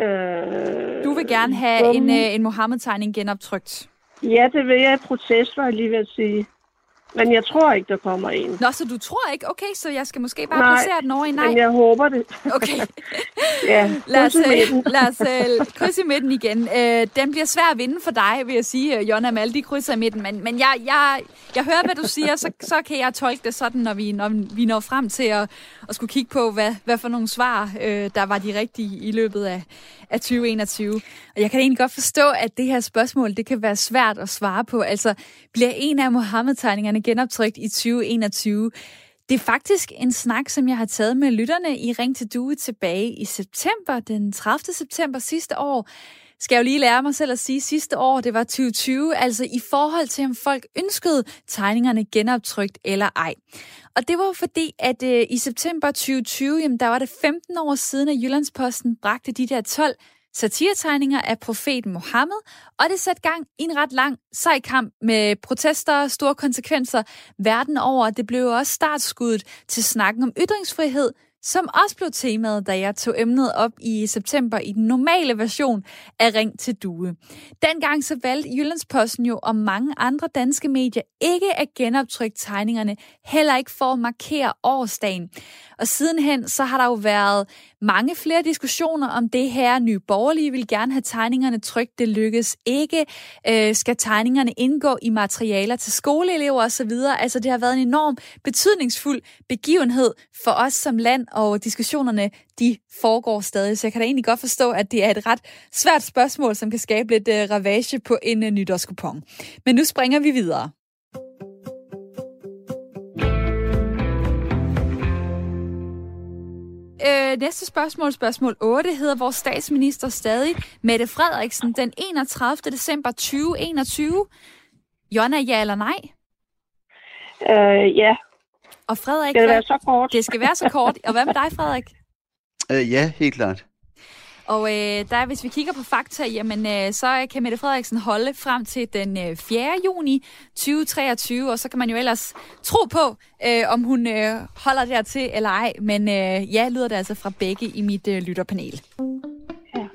Øh, du vil gerne have um, en, øh, en Mohammed-tegning genoptrykt? Ja, det vil jeg i protest, var jeg lige ved at sige. Men jeg tror ikke, der kommer en. Nå, så du tror ikke? Okay, så jeg skal måske bare nej, placere den over i nej. men jeg håber det. Okay. (laughs) ja, (laughs) lad os, øh, (laughs) lad os uh, krydse i midten igen. Uh, den bliver svær at vinde for dig, vil jeg sige, Jonna Maldi krydser i midten. Men, men jeg, jeg, jeg hører, hvad du siger, så, så kan jeg tolke det sådan, når vi, når vi når frem til at, at skulle kigge på, hvad, hvad for nogle svar, uh, der var de rigtige i løbet af, af 2021. Og jeg kan egentlig godt forstå, at det her spørgsmål, det kan være svært at svare på. Altså, bliver en af Mohammed-tegningerne genoptrykt i 2021? Det er faktisk en snak, som jeg har taget med lytterne i Ring til Due tilbage i september, den 30. september sidste år. Skal jeg jo lige lære mig selv at sige, sidste år, det var 2020, altså i forhold til, om folk ønskede tegningerne genoptrykt eller ej. Og det var fordi, at øh, i september 2020, jamen, der var det 15 år siden, at Jyllandsposten bragte de der 12 satiretegninger af profeten Mohammed, og det satte gang i en ret lang sej kamp med protester og store konsekvenser verden over. Det blev også startskuddet til snakken om ytringsfrihed, som også blev temaet, da jeg tog emnet op i september i den normale version af Ring til Due. Dengang så valgte Jyllandsposten jo og mange andre danske medier ikke at genoptrykke tegningerne, heller ikke for at markere årsdagen. Og sidenhen så har der jo været mange flere diskussioner om det her. Nye borgerlige vil gerne have tegningerne trykt, det lykkes ikke. Øh, skal tegningerne indgå i materialer til skoleelever osv.? Altså det har været en enorm betydningsfuld begivenhed for os som land, og diskussionerne de foregår stadig. Så jeg kan da egentlig godt forstå, at det er et ret svært spørgsmål, som kan skabe lidt uh, ravage på en uh, nytårskupon. Men nu springer vi videre. Øh, næste spørgsmål, spørgsmål 8, hedder vores statsminister stadig Mette Frederiksen den 31. december 2021. Jonna, ja eller nej? Øh, ja. Og Frederik... Skal det være så kort? Det skal være så kort. Og hvad med dig, Frederik? Øh, ja, helt klart. Og øh, der, hvis vi kigger på fakta, jamen, øh, så kan Mette Frederiksen holde frem til den øh, 4. juni 2023, og så kan man jo ellers tro på, øh, om hun øh, holder der til eller ej. Men øh, ja, lyder det altså fra begge i mit øh, lytterpanel. Ja.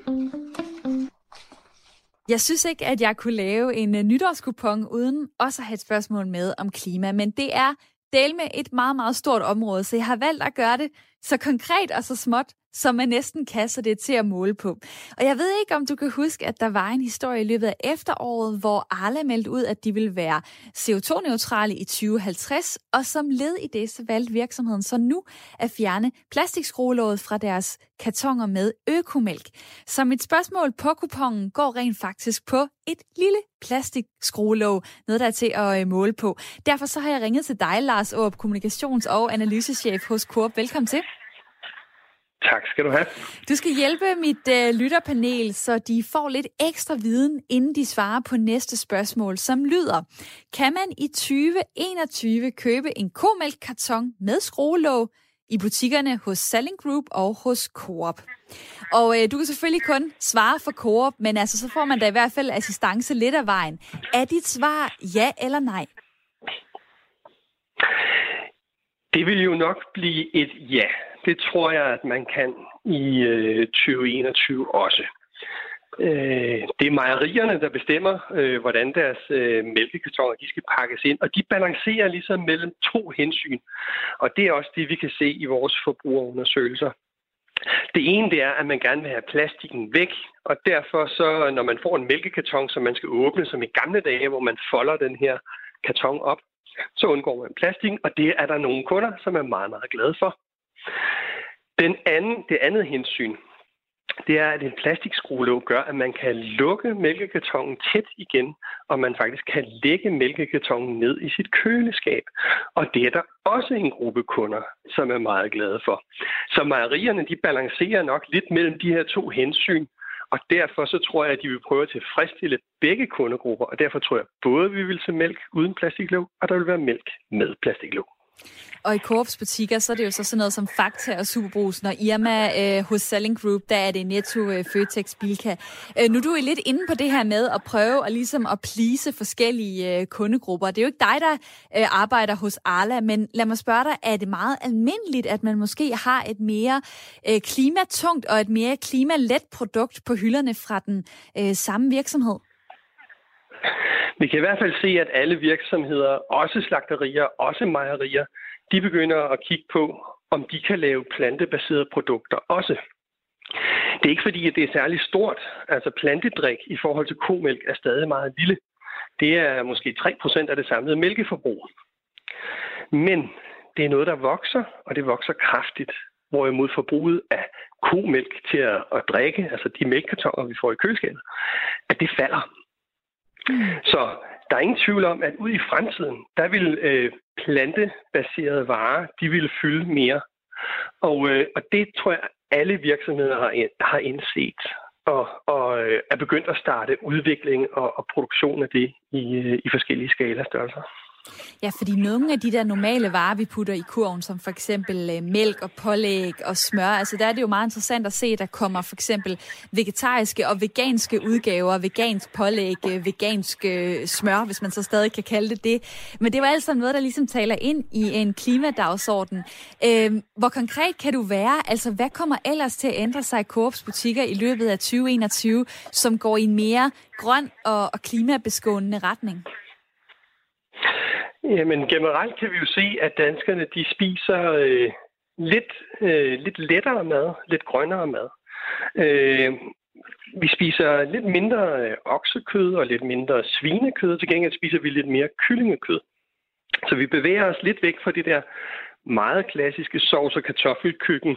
Jeg synes ikke, at jeg kunne lave en øh, nytårskupon uden også at have et spørgsmål med om klima, men det er del med et meget, meget stort område, så jeg har valgt at gøre det så konkret og så småt, som man næsten kaster det til at måle på. Og jeg ved ikke, om du kan huske, at der var en historie i løbet af efteråret, hvor Arla meldte ud, at de ville være CO2-neutrale i 2050, og som led i det, så valgte virksomheden så nu at fjerne plastikskruelåget fra deres kartonger med økomælk. Så mit spørgsmål på kupongen går rent faktisk på et lille plastikskruelåg, noget der er til at øh, måle på. Derfor så har jeg ringet til dig, Lars Aarup, kommunikations- og analysechef hos Coop. Velkommen til. Tak skal du have. Du skal hjælpe mit øh, lytterpanel, så de får lidt ekstra viden, inden de svarer på næste spørgsmål, som lyder. Kan man i 2021 købe en komælkkarton med skruelåg i butikkerne hos Selling Group og hos Coop? Og øh, du kan selvfølgelig kun svare for Coop, men altså, så får man da i hvert fald assistance lidt af vejen. Er dit svar ja eller nej? Det vil jo nok blive et ja det tror jeg, at man kan i øh, 2021 også. Øh, det er mejerierne, der bestemmer, øh, hvordan deres øh, mælkekartoner de skal pakkes ind, og de balancerer ligesom mellem to hensyn. Og det er også det, vi kan se i vores forbrugerundersøgelser. Det ene det er, at man gerne vil have plastikken væk, og derfor så, når man får en mælkekarton, som man skal åbne, som i gamle dage, hvor man folder den her karton op, så undgår man plastikken, og det er der nogle kunder, som er meget, meget glade for. Den anden, det andet hensyn, det er, at en plastikskruelåg gør, at man kan lukke mælkekartongen tæt igen, og man faktisk kan lægge mælkekartongen ned i sit køleskab. Og det er der også en gruppe kunder, som er meget glade for. Så mejerierne, de balancerer nok lidt mellem de her to hensyn, og derfor så tror jeg, at de vil prøve at tilfredsstille begge kundegrupper, og derfor tror jeg både, at vi vil se mælk uden plastiklåg, og der vil være mælk med plastiklåg. Og i Coops butikker, så er det jo så sådan noget som Fakta og Superbrusen og Irma øh, hos Selling Group, der er det Netto, øh, Føtex, Bilka. Øh, nu er du jo lidt inde på det her med at prøve at, ligesom at plise forskellige øh, kundegrupper. Det er jo ikke dig, der øh, arbejder hos Arla, men lad mig spørge dig, er det meget almindeligt, at man måske har et mere øh, klimatungt og et mere klimalet produkt på hylderne fra den øh, samme virksomhed? Vi kan i hvert fald se, at alle virksomheder, også slagterier, også mejerier, de begynder at kigge på, om de kan lave plantebaserede produkter også. Det er ikke fordi, at det er særlig stort. Altså plantedrik i forhold til komælk er stadig meget lille. Det er måske 3% af det samlede mælkeforbrug. Men det er noget, der vokser, og det vokser kraftigt. Hvorimod forbruget af komælk til at, at drikke, altså de mælkekartoner, vi får i køleskabet, at det falder. Mm. Så der er ingen tvivl om, at ud i fremtiden, der vil øh, plantebaserede varer, de vil fylde mere. Og, øh, og det tror jeg, alle virksomheder har, har indset og, og øh, er begyndt at starte udvikling og, og produktion af det i, øh, i forskellige skalastørrelser. Ja, fordi nogle af de der normale varer, vi putter i kurven, som for eksempel øh, mælk og pålæg og smør, altså der er det jo meget interessant at se, at der kommer for eksempel vegetariske og veganske udgaver, vegansk pålæg, øh, vegansk øh, smør, hvis man så stadig kan kalde det det. Men det var altså noget, der ligesom taler ind i en klimadagsorden. Øh, hvor konkret kan du være? Altså, hvad kommer ellers til at ændre sig i Coops butikker i løbet af 2021, som går i en mere grøn og, og klimabeskånende retning? Jamen generelt kan vi jo se, at danskerne de spiser øh, lidt, øh, lidt lettere mad, lidt grønnere mad. Øh, vi spiser lidt mindre øh, oksekød og lidt mindre svinekød. Til gengæld spiser vi lidt mere kyllingekød. Så vi bevæger os lidt væk fra det der meget klassiske sovs- og kartoffelkøkken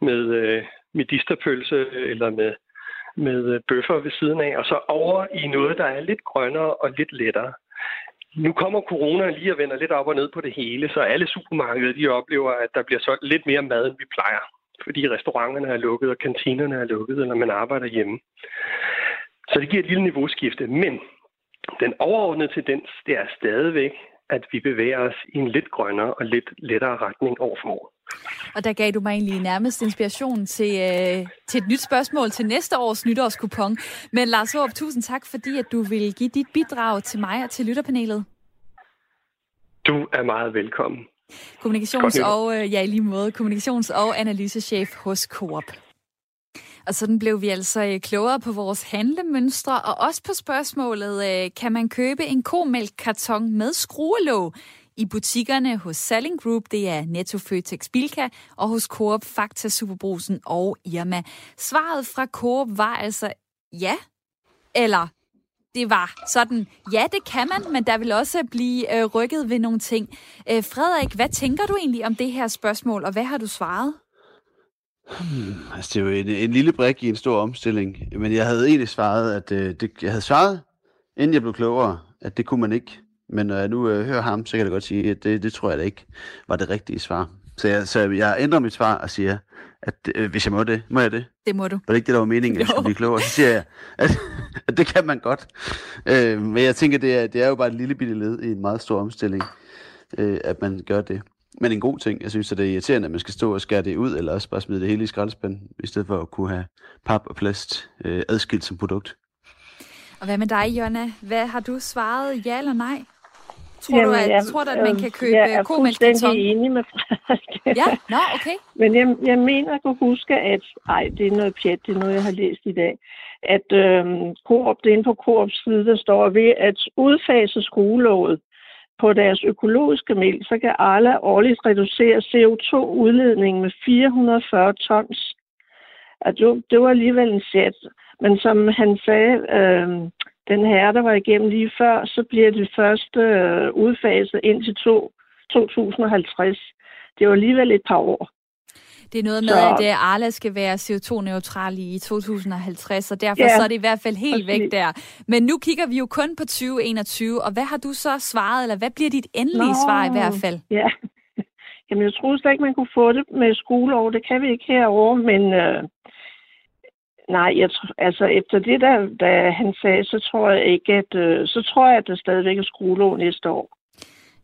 med øh, medisterpølse øh, eller med, med bøffer ved siden af, og så over i noget, der er lidt grønnere og lidt lettere. Nu kommer corona lige og vender lidt op og ned på det hele, så alle supermarkeder de oplever, at der bliver solgt lidt mere mad, end vi plejer. Fordi restauranterne er lukket, og kantinerne er lukket, eller man arbejder hjemme. Så det giver et lille niveauskifte. Men den overordnede tendens, det er stadigvæk, at vi bevæger os i en lidt grønnere og lidt lettere retning over for og der gav du mig egentlig nærmest inspiration til, øh, til et nyt spørgsmål til næste års nytårskupon. Men Lars Håb, tusind tak, fordi at du vil give dit bidrag til mig og til lytterpanelet. Du er meget velkommen. Kommunikations- og, øh, ja, i lige måde, kommunikations- og analysechef hos Coop. Og sådan blev vi altså øh, klogere på vores handlemønstre, og også på spørgsmålet, øh, kan man købe en komælkkarton med skruelåg? i butikkerne hos Selling Group, det er Netto Føtex Bilka, og hos Coop Fakta Superbrusen og Irma. Svaret fra Coop var altså ja, eller det var sådan, ja, det kan man, men der vil også blive øh, rykket ved nogle ting. Øh, Frederik, hvad tænker du egentlig om det her spørgsmål, og hvad har du svaret? Hmm, altså, det er jo en, en lille brik i en stor omstilling, men jeg havde egentlig svaret, at øh, det, jeg havde svaret, inden jeg blev klogere, at det kunne man ikke. Men når jeg nu øh, hører ham, så kan jeg godt sige, at det, det tror jeg da ikke var det rigtige svar. Så jeg, så jeg ændrer mit svar og siger, at øh, hvis jeg må det, må jeg det? Det må du. Var det ikke det, der var meningen, at jeg skulle blive klogere? Så siger jeg, at, at det kan man godt. Øh, men jeg tænker, det er, det er jo bare et lille bitte led i en meget stor omstilling, øh, at man gør det. Men en god ting, jeg synes, at det er irriterende, at man skal stå og skære det ud, eller også bare smide det hele i skraldespanden, i stedet for at kunne have pap og plast øh, adskilt som produkt. Og hvad med dig, Jonna? Hvad har du svaret, ja eller nej? Tror Jamen, du, at, jeg, tror du, at man kan købe jeg er fuldstændig enig med Frederik. ja, nå, okay. (laughs) Men jeg, jeg mener, at kunne huske, at ej, det er noget pjat, det er noget, jeg har læst i dag, at øhm, Coop, det inde på Coops side, der står ved at udfase skruelåget på deres økologiske mælk, så kan Arla årligt reducere CO2-udledningen med 440 tons. At det, det var alligevel en sæt. Men som han sagde, øh, den her, der var igennem lige før, så bliver det første øh, udfaset indtil to, 2050. Det var alligevel et par år. Det er noget med, så... at øh, Arla skal være CO2-neutral i 2050, og derfor ja, så er det i hvert fald helt væk der. Men nu kigger vi jo kun på 2021, og hvad har du så svaret, eller hvad bliver dit endelige Nå, svar i hvert fald? Ja, (laughs) Jamen jeg troede slet ikke, man kunne få det med skoleår. Det kan vi ikke herovre, men øh, Nej, jeg, altså efter det, der, der han sagde, så tror jeg ikke, at øh, så tror jeg, at der stadigvæk er skruelån næste år.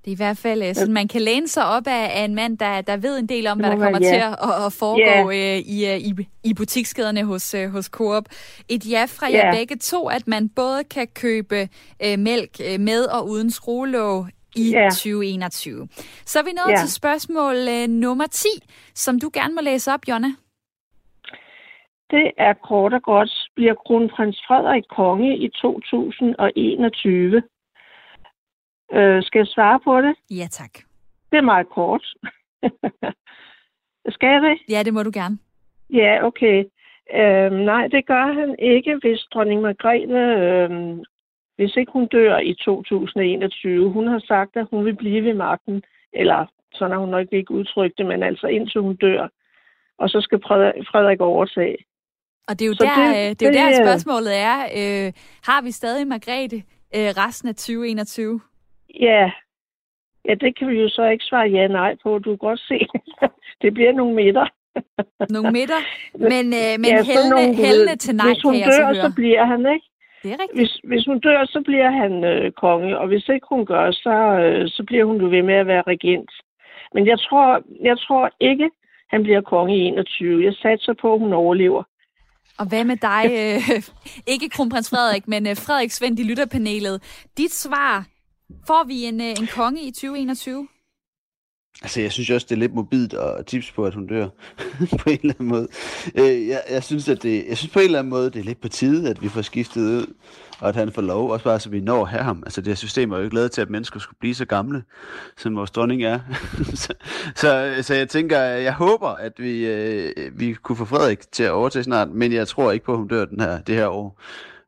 Det er i hvert fald øh, sådan, man kan læne sig op af, af en mand, der, der ved en del om, hvad der kommer ja. til at, at foregå ja. øh, i, øh, i, i butikskæderne hos, hos Coop. Et ja fra jer begge to, at man både kan købe øh, mælk med og uden skruelåg i ja. 2021. Så er vi nået ja. til spørgsmål øh, nummer 10, som du gerne må læse op, Jonna. det er kort og godt, bliver kronprins Frederik konge i 2021? Øh, skal jeg svare på det? Ja, tak. Det er meget kort. (laughs) skal jeg det? Ja, det må du gerne. Ja, okay. Øh, nej, det gør han ikke, hvis dronning Margrethe, øh, hvis ikke hun dør i 2021. Hun har sagt, at hun vil blive ved magten, eller sådan har hun nok ikke udtrykt det, men altså indtil hun dør. Og så skal Frederik overtage. Og det er jo, der, det, øh, det er jo der, spørgsmålet er. Øh, har vi stadig Margrethe øh, resten af 2021? Ja. ja, det kan vi jo så ikke svare ja nej på. Du kan godt se, (laughs) det bliver nogle midter. (laughs) nogle midter? Men, øh, men ja, hældende, nogle, hældende til nej, Hvis hun kan dør, så, så bliver han, ikke? Det er rigtigt. Hvis, hvis hun dør, så bliver han øh, konge, og hvis ikke hun gør, så, øh, så bliver hun jo ved med at være regent. Men jeg tror, jeg tror ikke, han bliver konge i 21. Jeg satser på, at hun overlever. Og hvad med dig, øh, (laughs) ikke kronprins Frederik, men øh, Frederik Svend i lytterpanelet. Dit svar, får vi en, øh, en konge i 2021? Altså, jeg synes også, det er lidt mobilt og tips på, at hun dør (laughs) på en eller anden måde. Øh, jeg, jeg, synes, at det, jeg synes på en eller anden måde, det er lidt på tide, at vi får skiftet ud, og at han får lov, også bare så vi når her ham. Altså, det her system er jo ikke lavet til, at mennesker skulle blive så gamle, som vores dronning er. (laughs) så, så, så, jeg tænker, jeg håber, at vi, øh, vi kunne få Frederik til at overtage snart, men jeg tror ikke på, at hun dør den her, det her år.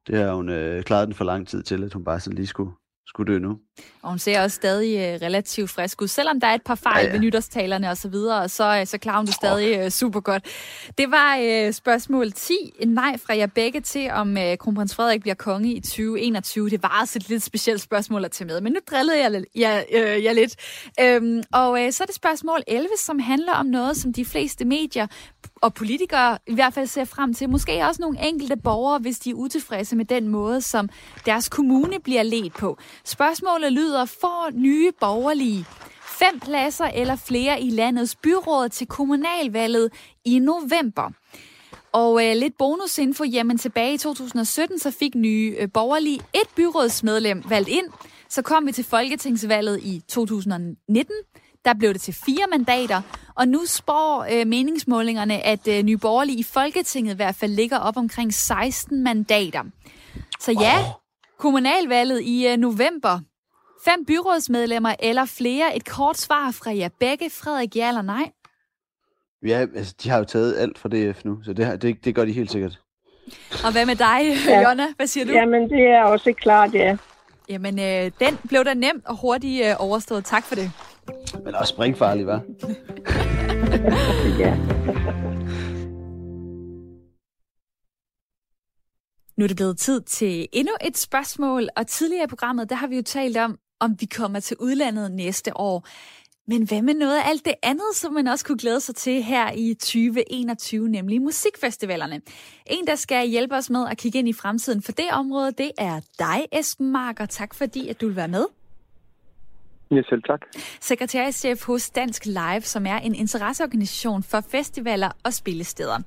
Det har hun øh, klaret den for lang tid til, at hun bare sådan lige skulle, skulle dø nu. Og hun ser også stadig uh, relativt frisk ud, selvom der er et par fejl ja, ja. ved nytårstalerne og så videre, så, uh, så klarer hun det stadig uh, super godt. Det var spørgsmål 10. En nej fra jer begge til, om uh, kronprins Frederik bliver konge i 2021. Det var også et lidt specielt spørgsmål at tage med, men nu drillede jeg, jeg, uh, jeg lidt. Um, og så er det spørgsmål 11, som handler om noget, som de fleste medier og politikere i hvert fald ser frem til. Måske også nogle enkelte borgere, hvis de er utilfredse med den måde, som deres kommune bliver ledt på. Spørgsmålet lyder, får nye borgerlige fem pladser eller flere i landets byråd til kommunalvalget i november? Og øh, lidt bonusinfo, jamen tilbage i 2017, så fik nye øh, borgerlige et byrådsmedlem valgt ind. Så kom vi til folketingsvalget i 2019. Der blev det til fire mandater, og nu spår øh, meningsmålingerne, at øh, Nye Borgerlige i Folketinget i hvert fald ligger op omkring 16 mandater. Så ja, kommunalvalget i øh, november. Fem byrådsmedlemmer eller flere. Et kort svar fra jer begge. Frederik, ja eller nej? Ja, altså, de har jo taget alt fra DF nu, så det, det, det gør de helt sikkert. Og hvad med dig, (laughs) ja. Jonna? Hvad siger du? Jamen, det er også klart, ja. Jamen, øh, den blev da nemt og hurtigt øh, overstået. Tak for det. Men også springfarlig, hva'? (laughs) ja. Nu er det blevet tid til endnu et spørgsmål, og tidligere i programmet, der har vi jo talt om, om vi kommer til udlandet næste år. Men hvad med noget af alt det andet, som man også kunne glæde sig til her i 2021, nemlig musikfestivalerne? En, der skal hjælpe os med at kigge ind i fremtiden for det område, det er dig, Esben Marker. Tak fordi, at du vil være med. Ja, selv tak. Sekretærchef hos Dansk Live, som er en interesseorganisation for festivaler og spillesteder.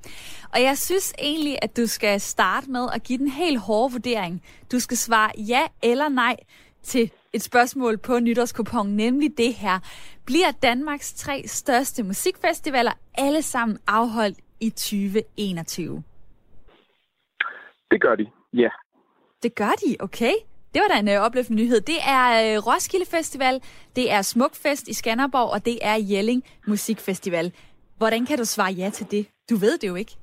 Og jeg synes egentlig, at du skal starte med at give den helt hårde vurdering. Du skal svare ja eller nej til et spørgsmål på nytårskupongen, nemlig det her. Bliver Danmarks tre største musikfestivaler alle sammen afholdt i 2021? Det gør de, ja. Det gør de, okay. Det var da en øh, opløftende nyhed. Det er øh, Roskilde Festival, det er Smukfest i Skanderborg, og det er Jelling Musikfestival. Hvordan kan du svare ja til det? Du ved det jo ikke.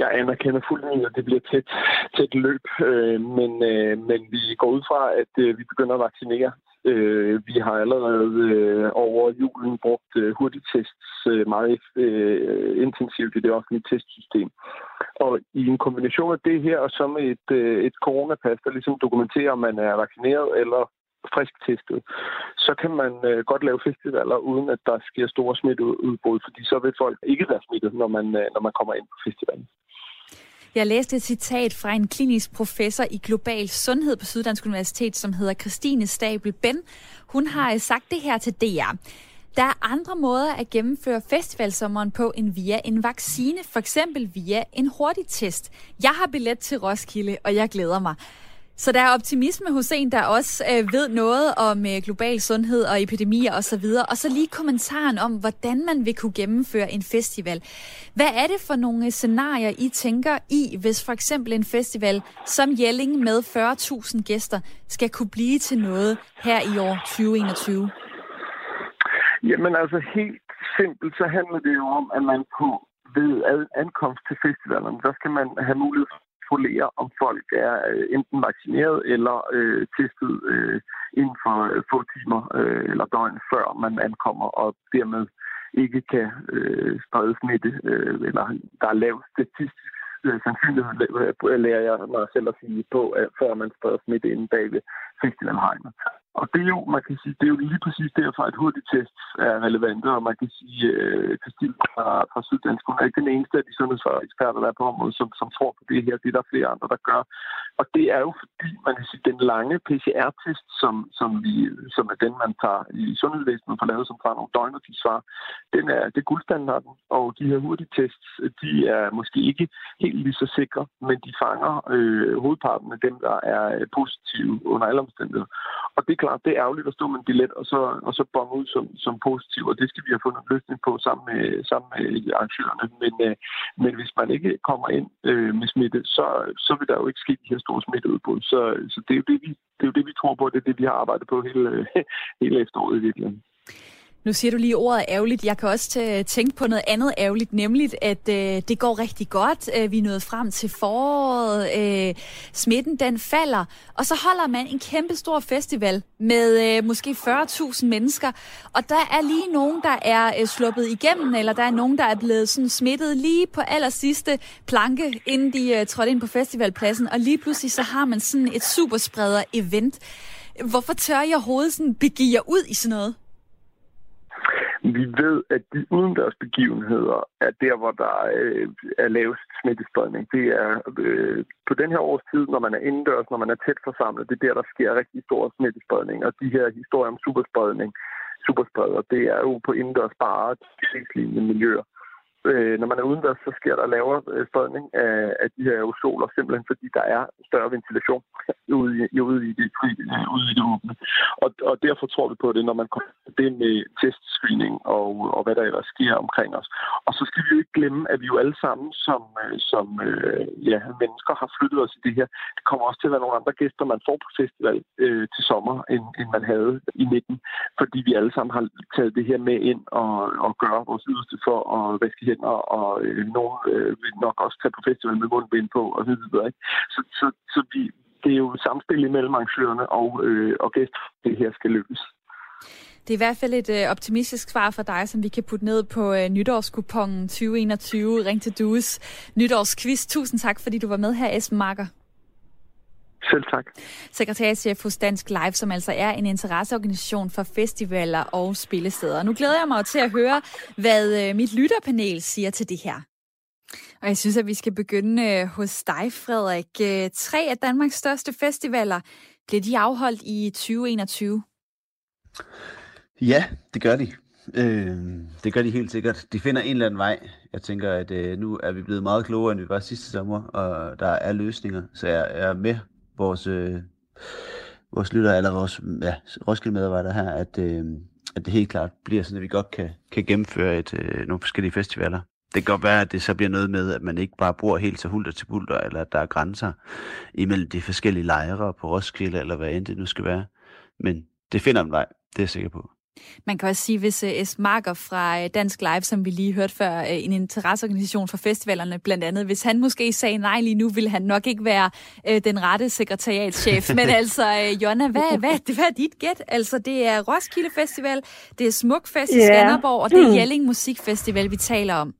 Jeg anerkender fuldt ud, at det bliver tæt, tæt løb, øh, men, øh, men vi går ud fra, at øh, vi begynder at vaccinere. Øh, vi har allerede øh, over julen brugt øh, hurtigtests øh, meget øh, intensivt i det offentlige testsystem. Og i en kombination af det her og så med et, øh, et coronapas, der ligesom dokumenterer, om man er vaccineret eller frisk testet, så kan man øh, godt lave festivaler, uden at der sker store smitteudbrud, fordi så vil folk ikke være smittet, når man, øh, når man kommer ind på festivalen. Jeg læste et citat fra en klinisk professor i global sundhed på Syddansk Universitet, som hedder Christine Stabel Ben. Hun har øh, sagt det her til DR. Der er andre måder at gennemføre festivalsommeren på end via en vaccine, for eksempel via en hurtig test. Jeg har billet til Roskilde, og jeg glæder mig. Så der er optimisme hos en, der også øh, ved noget om øh, global sundhed og epidemier osv. Og så lige kommentaren om, hvordan man vil kunne gennemføre en festival. Hvad er det for nogle øh, scenarier, I tænker i, hvis for eksempel en festival som Jelling med 40.000 gæster skal kunne blive til noget her i år 2021? Jamen altså helt simpelt, så handler det jo om, at man på ved ankomst til festivalen, der skal man have mulighed for kontrollere, om folk er øh, enten vaccineret eller øh, testet øh, inden for øh, få timer øh, eller døgn før man ankommer, og dermed ikke kan øh, sprede smitte, øh, eller der er lav statistisk øh, sandsynlighed, øh, lærer jeg mig selv at sige på, at før man spreder smitte inden bag ved festivalhegnet. Og det er jo, man kan sige, det er jo lige præcis derfor, at hurtigtest er relevante, og man kan sige, at Christine fra, fra Syddansk, hun er ikke den eneste af de sundhedsfageksperter, der er på området, som, som tror på det her. Det er der flere andre, der gør. Og det er jo fordi, man kan sige, den lange PCR-test, som, som, vi, som er den, man tager i sundhedsvæsenet for lavet, som tager nogle døgn og de svar, den er, det er guldstandarden. Og de her hurtigtests, de er måske ikke helt lige så sikre, men de fanger øh, hovedparten af dem, der er positive under alle omstændigheder. Og det klart, det er ærgerligt at stå med en billet og så, og så bonge ud som, som positiv, og det skal vi have fundet en løsning på sammen med, sammen med arrangørerne. Men, øh, men hvis man ikke kommer ind øh, med smitte, så, så vil der jo ikke ske de her store smitteudbrud. Så, så det, er jo det, vi, det er jo det, vi tror på, det er det, vi har arbejdet på hele, (laughs) hele efteråret i virkeligheden. Nu siger du lige ordet ærgerligt. Jeg kan også tænke på noget andet ærgerligt, nemlig at øh, det går rigtig godt. Øh, vi er nået frem til foråret. Øh, smitten den falder. Og så holder man en kæmpe stor festival med øh, måske 40.000 mennesker. Og der er lige nogen, der er øh, sluppet igennem, eller der er nogen, der er blevet sådan smittet lige på aller sidste planke, inden de øh, trådte ind på festivalpladsen. Og lige pludselig så har man sådan et superspreder-event. Hvorfor tør jeg overhovedet sådan begive jer ud i sådan noget? Vi ved, at de udendørs begivenheder er der, hvor der øh, er lavest smittespredning. Det er øh, på den her års tid, når man er indendørs, når man er tæt forsamlet, det er der, der sker rigtig stor smittespredning. Og de her historier om superspredning, superspreder, det er jo på indendørs bare tilslignende miljøer. Øh, når man er udendørs, så sker der lavere øh, spredning af, af de her aerosoler, simpelthen fordi der er større ventilation (laughs) ude i, ude i, det, øh, ude i det åbne. Og, og derfor tror vi på det, når man kommer det med testscreening og, og hvad der ellers sker omkring os. Og så skal vi jo ikke glemme, at vi jo alle sammen som, øh, som øh, ja, mennesker har flyttet os i det her. Det kommer også til at være nogle andre gæster, man får på festival øh, til sommer, end, end man havde i 19, fordi vi alle sammen har taget det her med ind og, og gøre vores yderste for at vaske hænder, og øh, nogen øh, vil nok også tage på festival med mundbind på, og så videre. Ikke? Så, så, så vi, det er jo samspil imellem arrangørerne og, øh, og gæster, det her skal løses. Det er i hvert fald et øh, optimistisk svar for dig, som vi kan putte ned på øh, nytårskupongen 2021. Ring til Dues nytårsquiz. Tusind tak, fordi du var med her, Esben Marker. Selv tak. Sekretærchef hos Dansk Live, som altså er en interesseorganisation for festivaler og spillesteder. Nu glæder jeg mig til at høre, hvad øh, mit lytterpanel siger til det her. Og jeg synes, at vi skal begynde øh, hos dig, Frederik. Øh, tre af Danmarks største festivaler, bliver de afholdt i 2021? Ja, det gør de. Øh, det gør de helt sikkert. De finder en eller anden vej. Jeg tænker, at øh, nu er vi blevet meget klogere, end vi var sidste sommer, og der er løsninger. Så jeg er med vores, øh, vores lytter, eller vores ja, Roskilde medarbejdere her, at, øh, at det helt klart bliver sådan, at vi godt kan, kan gennemføre et, øh, nogle forskellige festivaler. Det kan godt være, at det så bliver noget med, at man ikke bare bor helt så hulter til bulter, eller at der er grænser imellem de forskellige lejre på Roskilde, eller hvad end det nu skal være. Men det finder en vej, det er jeg sikker på. Man kan også sige, hvis uh, S. Marker fra uh, Dansk Live, som vi lige hørte før, uh, en interesseorganisation for festivalerne blandt andet, hvis han måske sagde nej lige nu, vil han nok ikke være den rette sekretariatschef. (laughs) Men altså, uh, Jonna, hvad, hvad, det, hvad er dit gæt? Altså, det er Roskilde Festival, det er Smukfest yeah. i Skanderborg, og det er hmm. Jelling Musikfestival, vi taler om.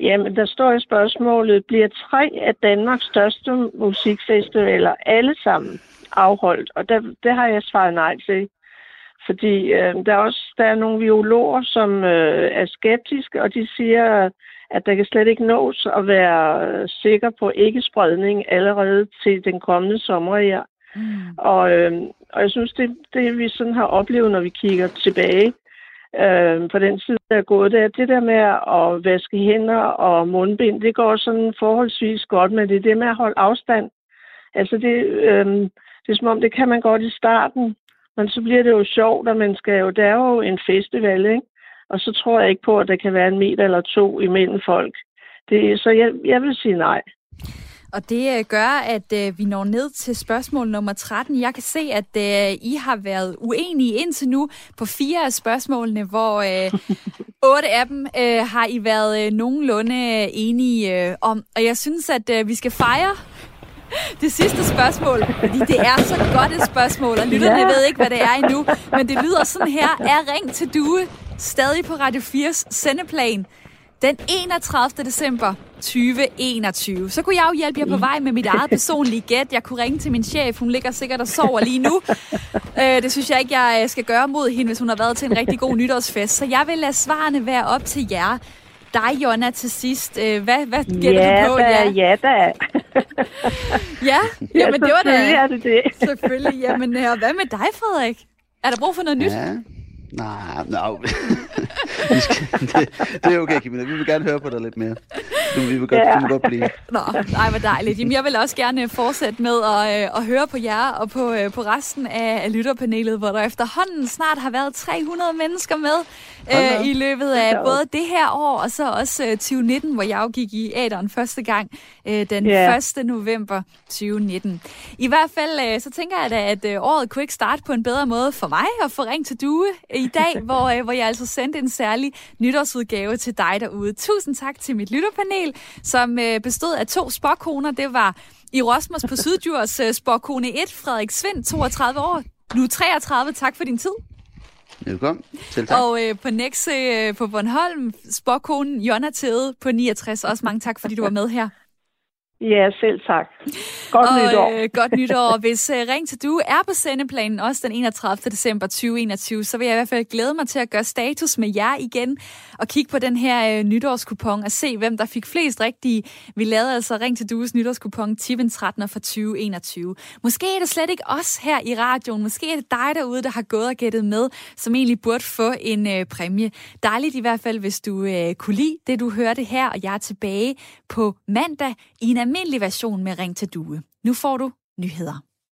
Jamen, der står i spørgsmålet, bliver tre af Danmarks største musikfestivaler alle sammen afholdt? Og der, det har jeg svaret nej til. Fordi øh, der, er også, der er nogle biologer, som øh, er skeptiske, og de siger, at der kan slet ikke nås at være sikker på ikke-spredning allerede til den kommende sommer her. Mm. Og, øh, og jeg synes, det, det vi sådan har oplevet, når vi kigger tilbage øh, på den tid, der er gået, det er det der med at vaske hænder og mundbind, det går sådan forholdsvis godt, men det er det med at holde afstand Altså, det, øh, det er som om, det kan man godt i starten, men så bliver det jo sjovt, og man skal jo, det er jo en festival, ikke? Og så tror jeg ikke på, at der kan være en meter eller to imellem folk. Det, så jeg, jeg vil sige nej. Og det øh, gør, at øh, vi når ned til spørgsmål nummer 13. Jeg kan se, at øh, I har været uenige indtil nu på fire af spørgsmålene, hvor øh, (laughs) otte af dem øh, har I været øh, nogenlunde enige øh, om. Og jeg synes, at øh, vi skal fejre (laughs) det sidste spørgsmål, fordi det er så godt et spørgsmål, og lytterne ja. ved ikke, hvad det er endnu, men det lyder sådan her. Er Ring til Due stadig på Radio 4's sendeplan den 31. december 2021. Så kunne jeg jo hjælpe jer på vej med mit eget (laughs) personlige gæt. Jeg kunne ringe til min chef. Hun ligger sikkert og sover lige nu. Øh, det synes jeg ikke, jeg øh, skal gøre mod hende, hvis hun har været til en rigtig god nytårsfest. Så jeg vil lade svarene være op til jer. Dig, Jonna, til sidst. Øh, hvad, hvad gætter ja, du på? Da, ja, ja da. (laughs) ja, jamen det var da... Selvfølgelig er det det. (laughs) Selvfølgelig. Jamen, og hvad med dig, Frederik? Er der brug for noget nyt? Ja. Nej, no. (laughs) det, det er okay, Camilla. Vi vil gerne høre på dig lidt mere. Du, vi vil godt, ja. godt blive. Nå, nej, hvor dejligt. Jamen, jeg vil også gerne fortsætte med at, øh, at høre på jer og på, øh, på resten af lytterpanelet, hvor der efterhånden snart har været 300 mennesker med øh, i løbet af både det her år og så også øh, 2019, hvor jeg jo gik i æderen første gang øh, den yeah. 1. november 2019. I hvert fald øh, så tænker jeg da, at øh, året kunne ikke starte på en bedre måde for mig at få ring til Due i dag, (laughs) hvor, øh, hvor jeg altså sendte en særlig nytårsudgave til dig derude. Tusind tak til mit lytterpanel, som øh, bestod af to spokkoner. Det var i Rosmos på Syddjurs øh, spokkone 1, Frederik Svind, 32 år, nu 33. Tak for din tid. Velkommen. Selv tak. Og øh, på Nexe øh, på Bornholm, spokkonen Jonna Tede på 69. Også mange tak, fordi du var med her. Ja, selv tak. Godt og, nytår. Øh, godt nytår. Hvis øh, Ring til Du er på sendeplanen også den 31. december 2021, så vil jeg i hvert fald glæde mig til at gøre status med jer igen og kigge på den her øh, nytårskupon og se, hvem der fik flest rigtige. Vi lavede altså Ring til Dues nytårskupon Tiven 13 for 2021. Måske er det slet ikke os her i radioen. Måske er det dig derude, der har gået og gættet med, som egentlig burde få en øh, præmie. Dejligt i hvert fald, hvis du øh, kunne lide det, du hørte her, og jeg er tilbage på mandag i en almindelig version med Ring til Due. Nu får du nyheder.